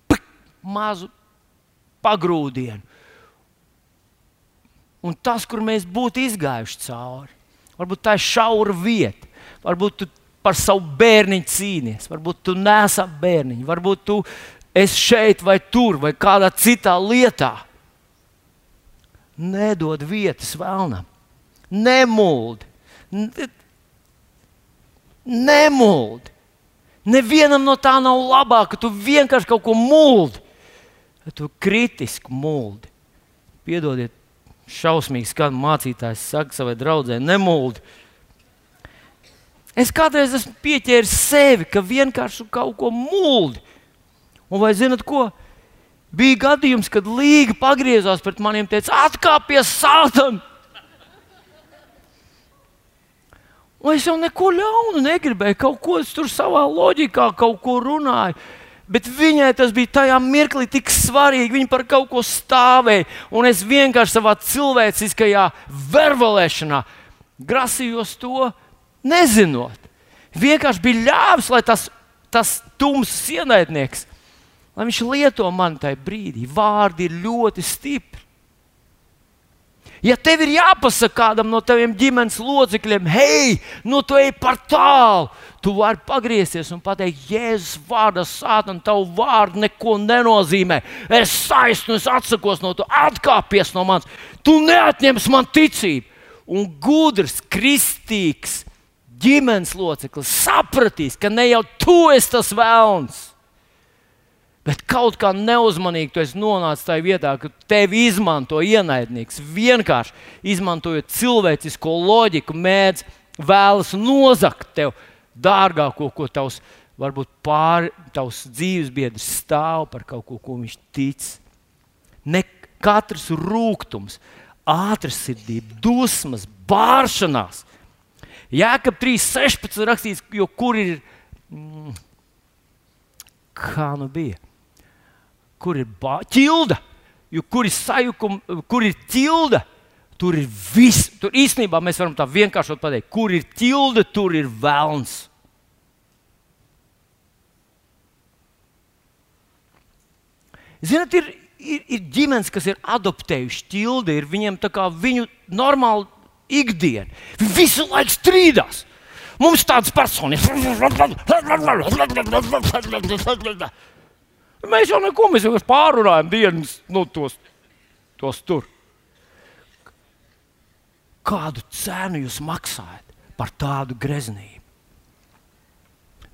pik, mazu pagrūdienu. Un tas, kur mēs būtu izgājuši cauri, varbūt tā ir šaura vieta, varbūt tu par savu bērniņu cīnies. Varbūt tu nesi bērniņu, varbūt tu esi šeit vai tur vai kādā citā lietā. Nedod vietas vēlnam, nemuldi. Nemuldi. Nevienam no tā nav labāk, ka tu vienkārši kaut ko muldi. Tu kritiski muldi. Piedodiet, šausmīgi skan mācītājs, saka savai draudzē, nemuldi. Es kādreiz esmu pieķēris sevi, ka vienkārši kaut ko mūldi. Un vai zinat ko? Bija gadījums, kad Līga pagriezās pret maniem un teica, atkāpies sātam! Un es jau neko ļaunu negribēju, kaut ko tur savā loģikā kaut ko runāju. Bet viņai tas bija tajā mirklī tik svarīgi. Viņa par kaut ko stāvēja. Un es vienkārši savā cilvēciskajā verbalēšanā grasījos to nezinot. Vienkārši bija ļāvis, lai tas, tas tumsas ienaidnieks, lai viņš lieto mani tajā brīdī. Vārdi ir ļoti stipri. Ja tev ir jāpasaka kādam no taviem ģimenes locekļiem, hei, nu tu ej par tālu, tu vari pagriezties un pateikt, Jēzus vārdā sāta, tavu vārdu neko nenozīmē. Es saistu, es atsakos no tu, atkāpies no manis. Tu neatņemsi man ticību. Un gudrs, kristīgs, ģimenes loceklis sapratīs, ka ne jau tu esi tas vēlns. Bet kaut kā neuzmanīgi tu esi nonācis tajā vietā, ka tevi izmanto ienaidnieks. Vienkārši izmantojot cilvēcisko loģiku, mēdz vēlas nozagt tev dārgāko, ko tavs varbūt pāri tavs dzīves biedrs stāv par kaut ko, ko viņš tic. Ne katrs rūkums, ātrsirdība, dusmas, bāršanās. Jēkab 3.16 rakstīts, jo kur ir, mm, kā nu bija, kur ir ķilda, jo kur ir sajukuma, kur ir ķilda, tur ir viss. Tur īstenībā mēs varam tā vienkāršot pateikt, kur ir ķilda, tur ir velns. Ziniet, ir, ir, ir ģimenes, kas ir adoptējuši ķildi, ir viņiem tā kā viņu normāli ikdiena. Viņi visu laiku strīdās. Mums tādas personas. Mēs jau neko, mēs jau pārunājam dienas, nu, tos, tos tur. Kādu cenu jūs maksājat par tādu greznību?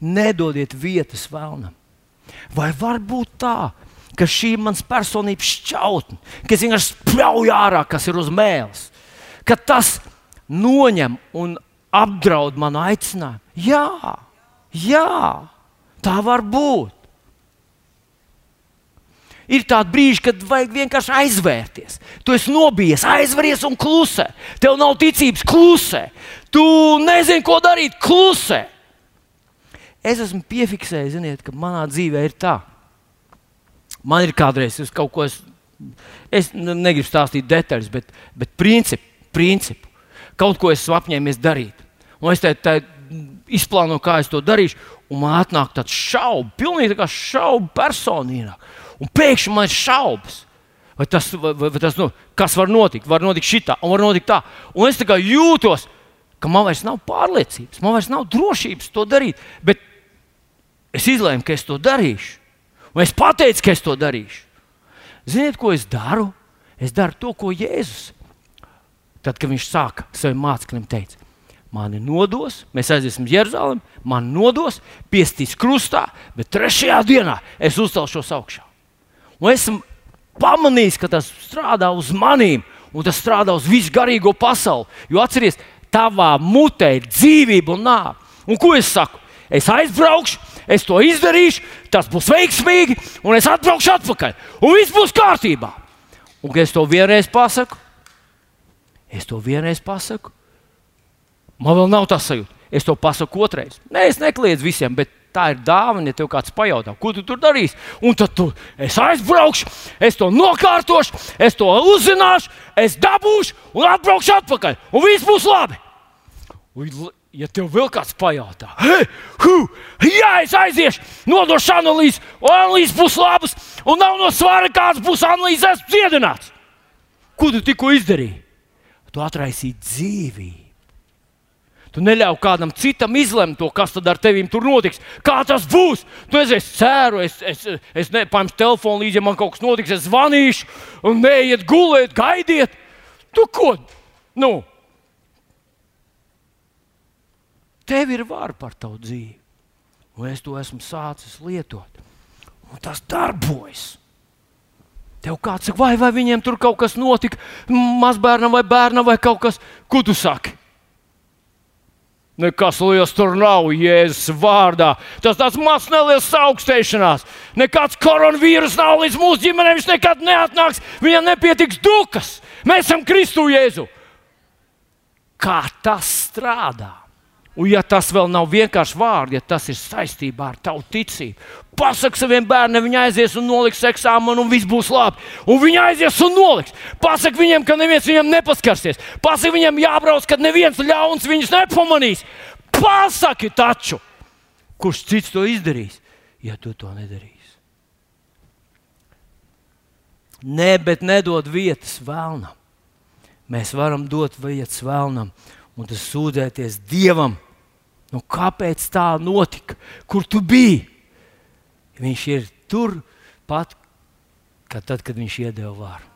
Nedodiet vietas vēlnam. Vai var būt tā, ka šī ir mans personības šķautne, ka es vienkārši spļauju ārā, kas ir uz mēles, ka tas noņem un apdraud manu aicinājumu. Jā, jā, tā var būt. Ir tādi brīži, kad vajag vienkārši aizvērties. Tu esi nobijies, aizveries un klusē. Tev nav ticības, klusē. Tu nezini, ko darīt, klusē. Es esmu piefiksējis, ziniet, ka manā dzīvē ir tā, Man ir kādreiz kaut ko, es, es negribu stāstīt detaļas, bet, bet principu, principu. Kaut ko esmu apņēmies darīt. Un es tādu izplānoju, kā es to darīšu, un man atnāk tāds šaubu, pilnīgi tā kā šaubu personīgā. Un pēkšņi man ir šaubas. Vai tas, vai, vai tas nu, kas var notikt? Var notikt šitā, un var notikt tā. Un es tā jūtos, ka man vairs nav pārliecības, man vairs nav drošības to darīt. Bet es izlēmu, ka es to darīšu. Un es pateicu, ka es to darīšu. Ziniet, ko es daru? Es daru to, ko Jēzus. Tad, kad viņš sāka saviem mācekļiem teikt, mani nodos, mēs aiziesim uz Jeruzalemi, man nodos, piestīs krustā, bet trešajā dienā es uzcelšos augšā. Un esmu pamanījis, ka tas strādā uz maniem, un tas strādā uz visu garīgo pasauli. Jo atcerieties, tavā mutē ir dzīvība un nāve. Un ko es saku? Es aizbraukšu, es to izdarīšu, tas būs veiksmīgi, un es atbraukšu atpakaļ. Un viss būs kārtībā. Un, kad es to vienreiz pasaku, es to vienreiz pasaku, man vēl nav tas sajūta. Es to pasaku otrais. Nē, es nekliedzu visiem, bet tā ir dāvana, ja tev kāds pajautā, ko tu tur darīsi. Un tad tu, es aizbraukšu, es to nokārtošu, es to uzzināšu, es dabūšu un atbraukšu atpakaļ. Un viss būs labi. Un, ja tev vēl kāds pajautā, hei, hu, jā, es aiziešu, nodošu analīzi, un analīzes būs labas, un nav no svāra, kāds būs analīzes, esmu dziedināts. Ko tu tikko izdarīji? Tu atraisīji dzīvību. Tu neļauj kādam citam izlemt to, kas tad ar tevi tur notiks. Kā tas būs? Tu es, es ceru, es, es, es nepaņemšu telefonu līdzi, ja man kaut kas notiks, es zvanīšu, un neiet gulēt, gaidiet. Tu ko? Nu, Tev ir vara par tavu dzīvi. Un es to esmu sācis lietot. Un tas darbojas. Tev kāds saka, vai, vai viņiem tur kaut kas notika, mazbērnam vai bērnam vai kaut kas, ko tu saki? Nekas liels tur nav, Jēzus vārdā. Tas tāds mazs neliels augstēšanās. Nekāds koronavīrus nav līdz mūsu ģimenēm. Viņš nekad neatnāks. Viņam nepietiks dukas. Mēs esam Kristu Jēzu. Kā tas strādā? Un, ja tas vēl nav vienkārši vārdi, ja tas ir saistībā ar tavu ticību, pasakot saviem bērniem, viņi aizies un noliks eksāmenu, un viss būs labi. Un viņi aizies un noliks. Pasakot viņiem, ka neviens viņam nepaskarsies. Pasakot viņiem, jābrauc, kad neviens ļauns viņus nepamanīs. Pasaki taču, kurš cits to izdarīs, ja tu to nedarīsi. Nē, bet nedod vietas vēlnam. Mēs varam dot vietas vēlnam un tas sūdzēties Dievam Nu, kāpēc tā notika? Kur tu biji? Viņš ir tur pat, kad, tad, kad viņš iedeva varu.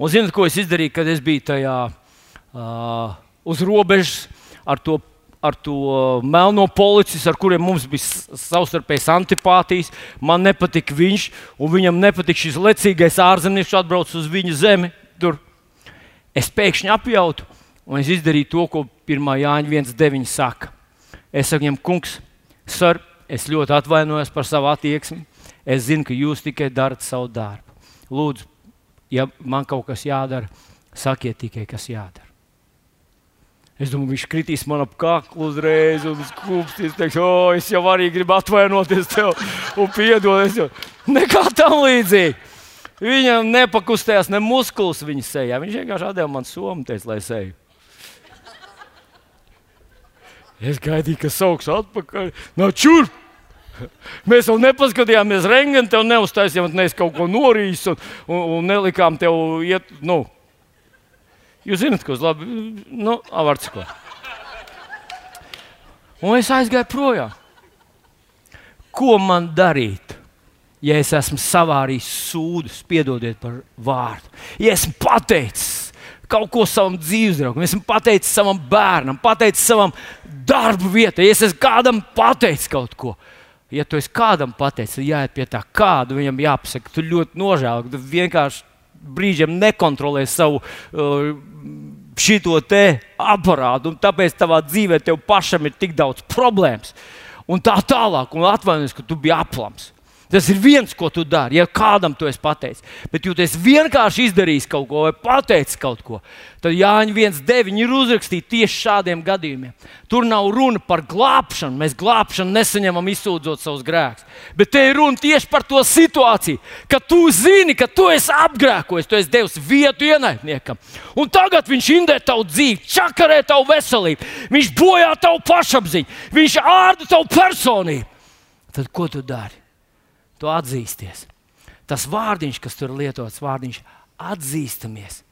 Un zinot, ko es izdarīju, kad es biju tajā uh, uz robežas ar to, ar to melno policistu, ar kuriem mums bija savstarpējas antipātijas. Man nepatika viņš, un viņam nepatika šis lecīgais ārzemnieks, kas atbrauc uz viņa zemi. Tur. Es pēkšņi apjautu, un es izdarīju to, ko 1. Jāņa 1.9. saka. Es saku viņam, kungs, sar, es ļoti atvainojos par savu attieksmi. Es zinu, ka jūs tikai darat savu darbu. Lūdzu, ja man kaut kas jādara, sakiet tikai, kas jādara. Es domāju, viņš kritīs man ap kaklu uzreiz, un skūpstīs. Es teikšu, o, es jau arī gribu atvainoties tev un piedot. Jau... Nekā tam līdzīga. Viņam nepakustējās ne muskulis viņa sejā. Viņš vienkārši atdeva man somu, teica, lai seju. Es gaidīju, ka sauks atpakaļ. No čur! Mēs vēl nepaskatījāmies rengeni, tev neuztaisījām, nevis kaut ko norīs un, un, un nelikām tev iet. Nu, Jūs zināt, ko es labi, nu, avārds ko. Un es aizgāju projām. Ko man darīt? Ja es esmu savārījis sūdus, piedodiet par vārdu, ja esmu pateicis kaut ko savam dzīvesdraugam, esmu pateicis savam bērnam, pateicis savam darba vietai, es esmu kādam pateicis kaut ko, ja tu kādam pateicis, tad jāiet pie tā, kādu viņam jāpasaka. Tu ļoti nožēlo, ka tu vienkārši brīžiem nekontrolē savu uh, šito te aparātu, un tāpēc tavā dzīvē tev pašam ir tik daudz problēmas. Un tā tālāk, un atvainojies, ka tu biji aplams. Tas ir viens, ko tu dari. Ja kādam tu esi pateicis, bet ja esi vienkārši izdarījis kaut ko vai pateicis kaut ko, tad Jāņa 1,9 ir uzrakstīts tieši šādiem gadījumiem. Tur nav runa par glābšanu. Mēs glābšanu nesaņemam izsūdzot savus grēkus. Bet te ir runa tieši par to situāciju, ka tu zini, ka tu esi apgrēkojis, tu esi devis vietu ienaidniekam. Un tagad viņš indē tavu dzīvi, čakarē tavu veselību, viņš bojā tavu pašapziņu, viņš ārda tavu personību. Tad ko tu dari? Tu atzīsties. Tas vārdiņš, kas tur lietots, vārdiņš atzīstamies.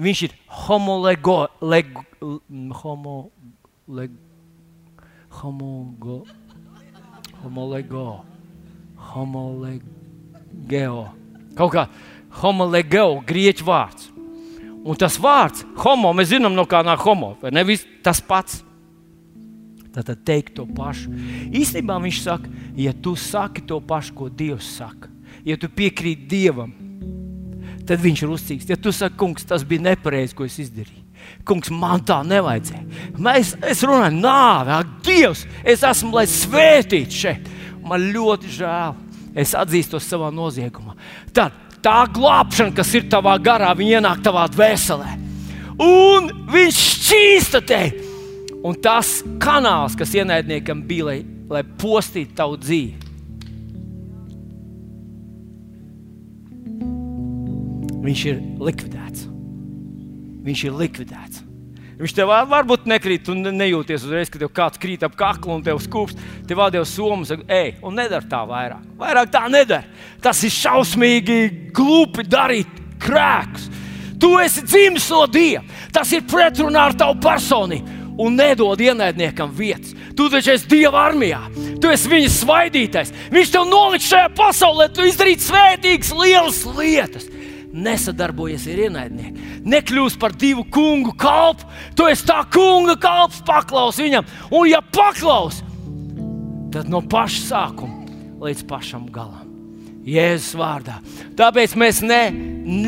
Viņš ir homolego, leg, homo, leg, homogo, homolego, homolegeo. Kaut kā homolegeo, grieķu vārds. Un tas vārds, homo, mēs zinām, no kā nāk homo, nevis tas pats. Tad teikt to pašu. Īstenībā viņš saka, ja tu saki to pašu, ko Dievs saka, ja tu piekrīti Dievam, tad viņš ir uzcīgs. Ja tu saki, kungs, tas bija nepareizi, ko es izdarīju. Kungs, man tā nevajadzēja. Mēs, es runāju, nāve, ak, Dievs, es esmu lai svētīts šeit. Man ļoti žēl. Es atzīstos savā noziegumā. Tad tā glābšana, kas ir tavā garā, ienāk tavā dvēselē. Un viņš šķīsta tevi Un tas kanāls, kas ienaidniekam bija, lai, lai postītu tavu dzīvi, viņš ir likvidēts. Viņš ir likvidēts. Viņš tev varbūt nekrīt, un nejūties uzreiz, kad tev kāds krīt ap kaklu un tev skūps. Tev vādīja somu, saka, ej, un nedara tā vairāk. Vairāk tā nedara. Tas ir šausmīgi, glupi darīt krēkus. Tu esi dzimis no Dieva. Tas ir pretrunā ar tavu personību un nedod ienaidniekam vietas. Tu taču esi Dieva armijā, tu esi viņa svaidītais. Viņš tev noliks šajā pasaulē, tu izdarīsi svētīgas, lielas lietas. Nesadarbojies ar ienaidnieku, nekļūst par divu kungu kalpu. Tu esi tā kunga kalps, paklaus viņam, un ja paklaus, tad no paša sākuma līdz pašam galam. Jēzus vārdā. Tāpēc mēs ne,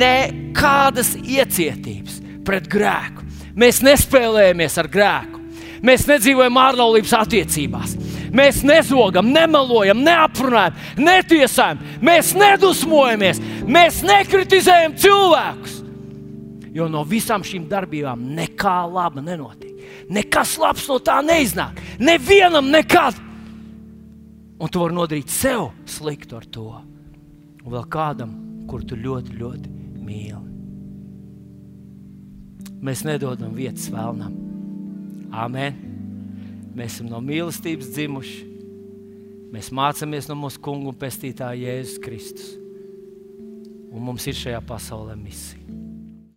nekādas iecietības pret grēku Mēs nespēlējamies ar grēku. Mēs nedzīvojam ārlaulības attiecībās. Mēs nezogam, nemelojam, neaprunājam, netiesājam, mēs nedusmojamies, mēs nekritizējam cilvēkus. Jo no visām šīm darbībām nekā laba nenotiek. Nekas labs no tā neiznāk. Nevienam nekad. Un tu vari nodarīt sev sliktu ar to. Un vēl kādam, kur tu ļoti, ļoti mīli. Mēs nedodam vietas vēlnam. Amen. Mēs esam no mīlestības dzimuši. Mēs mācāmies no mūsu kungu un pestītāja Jēzus Kristus. Un mums ir šajā pasaulē misija.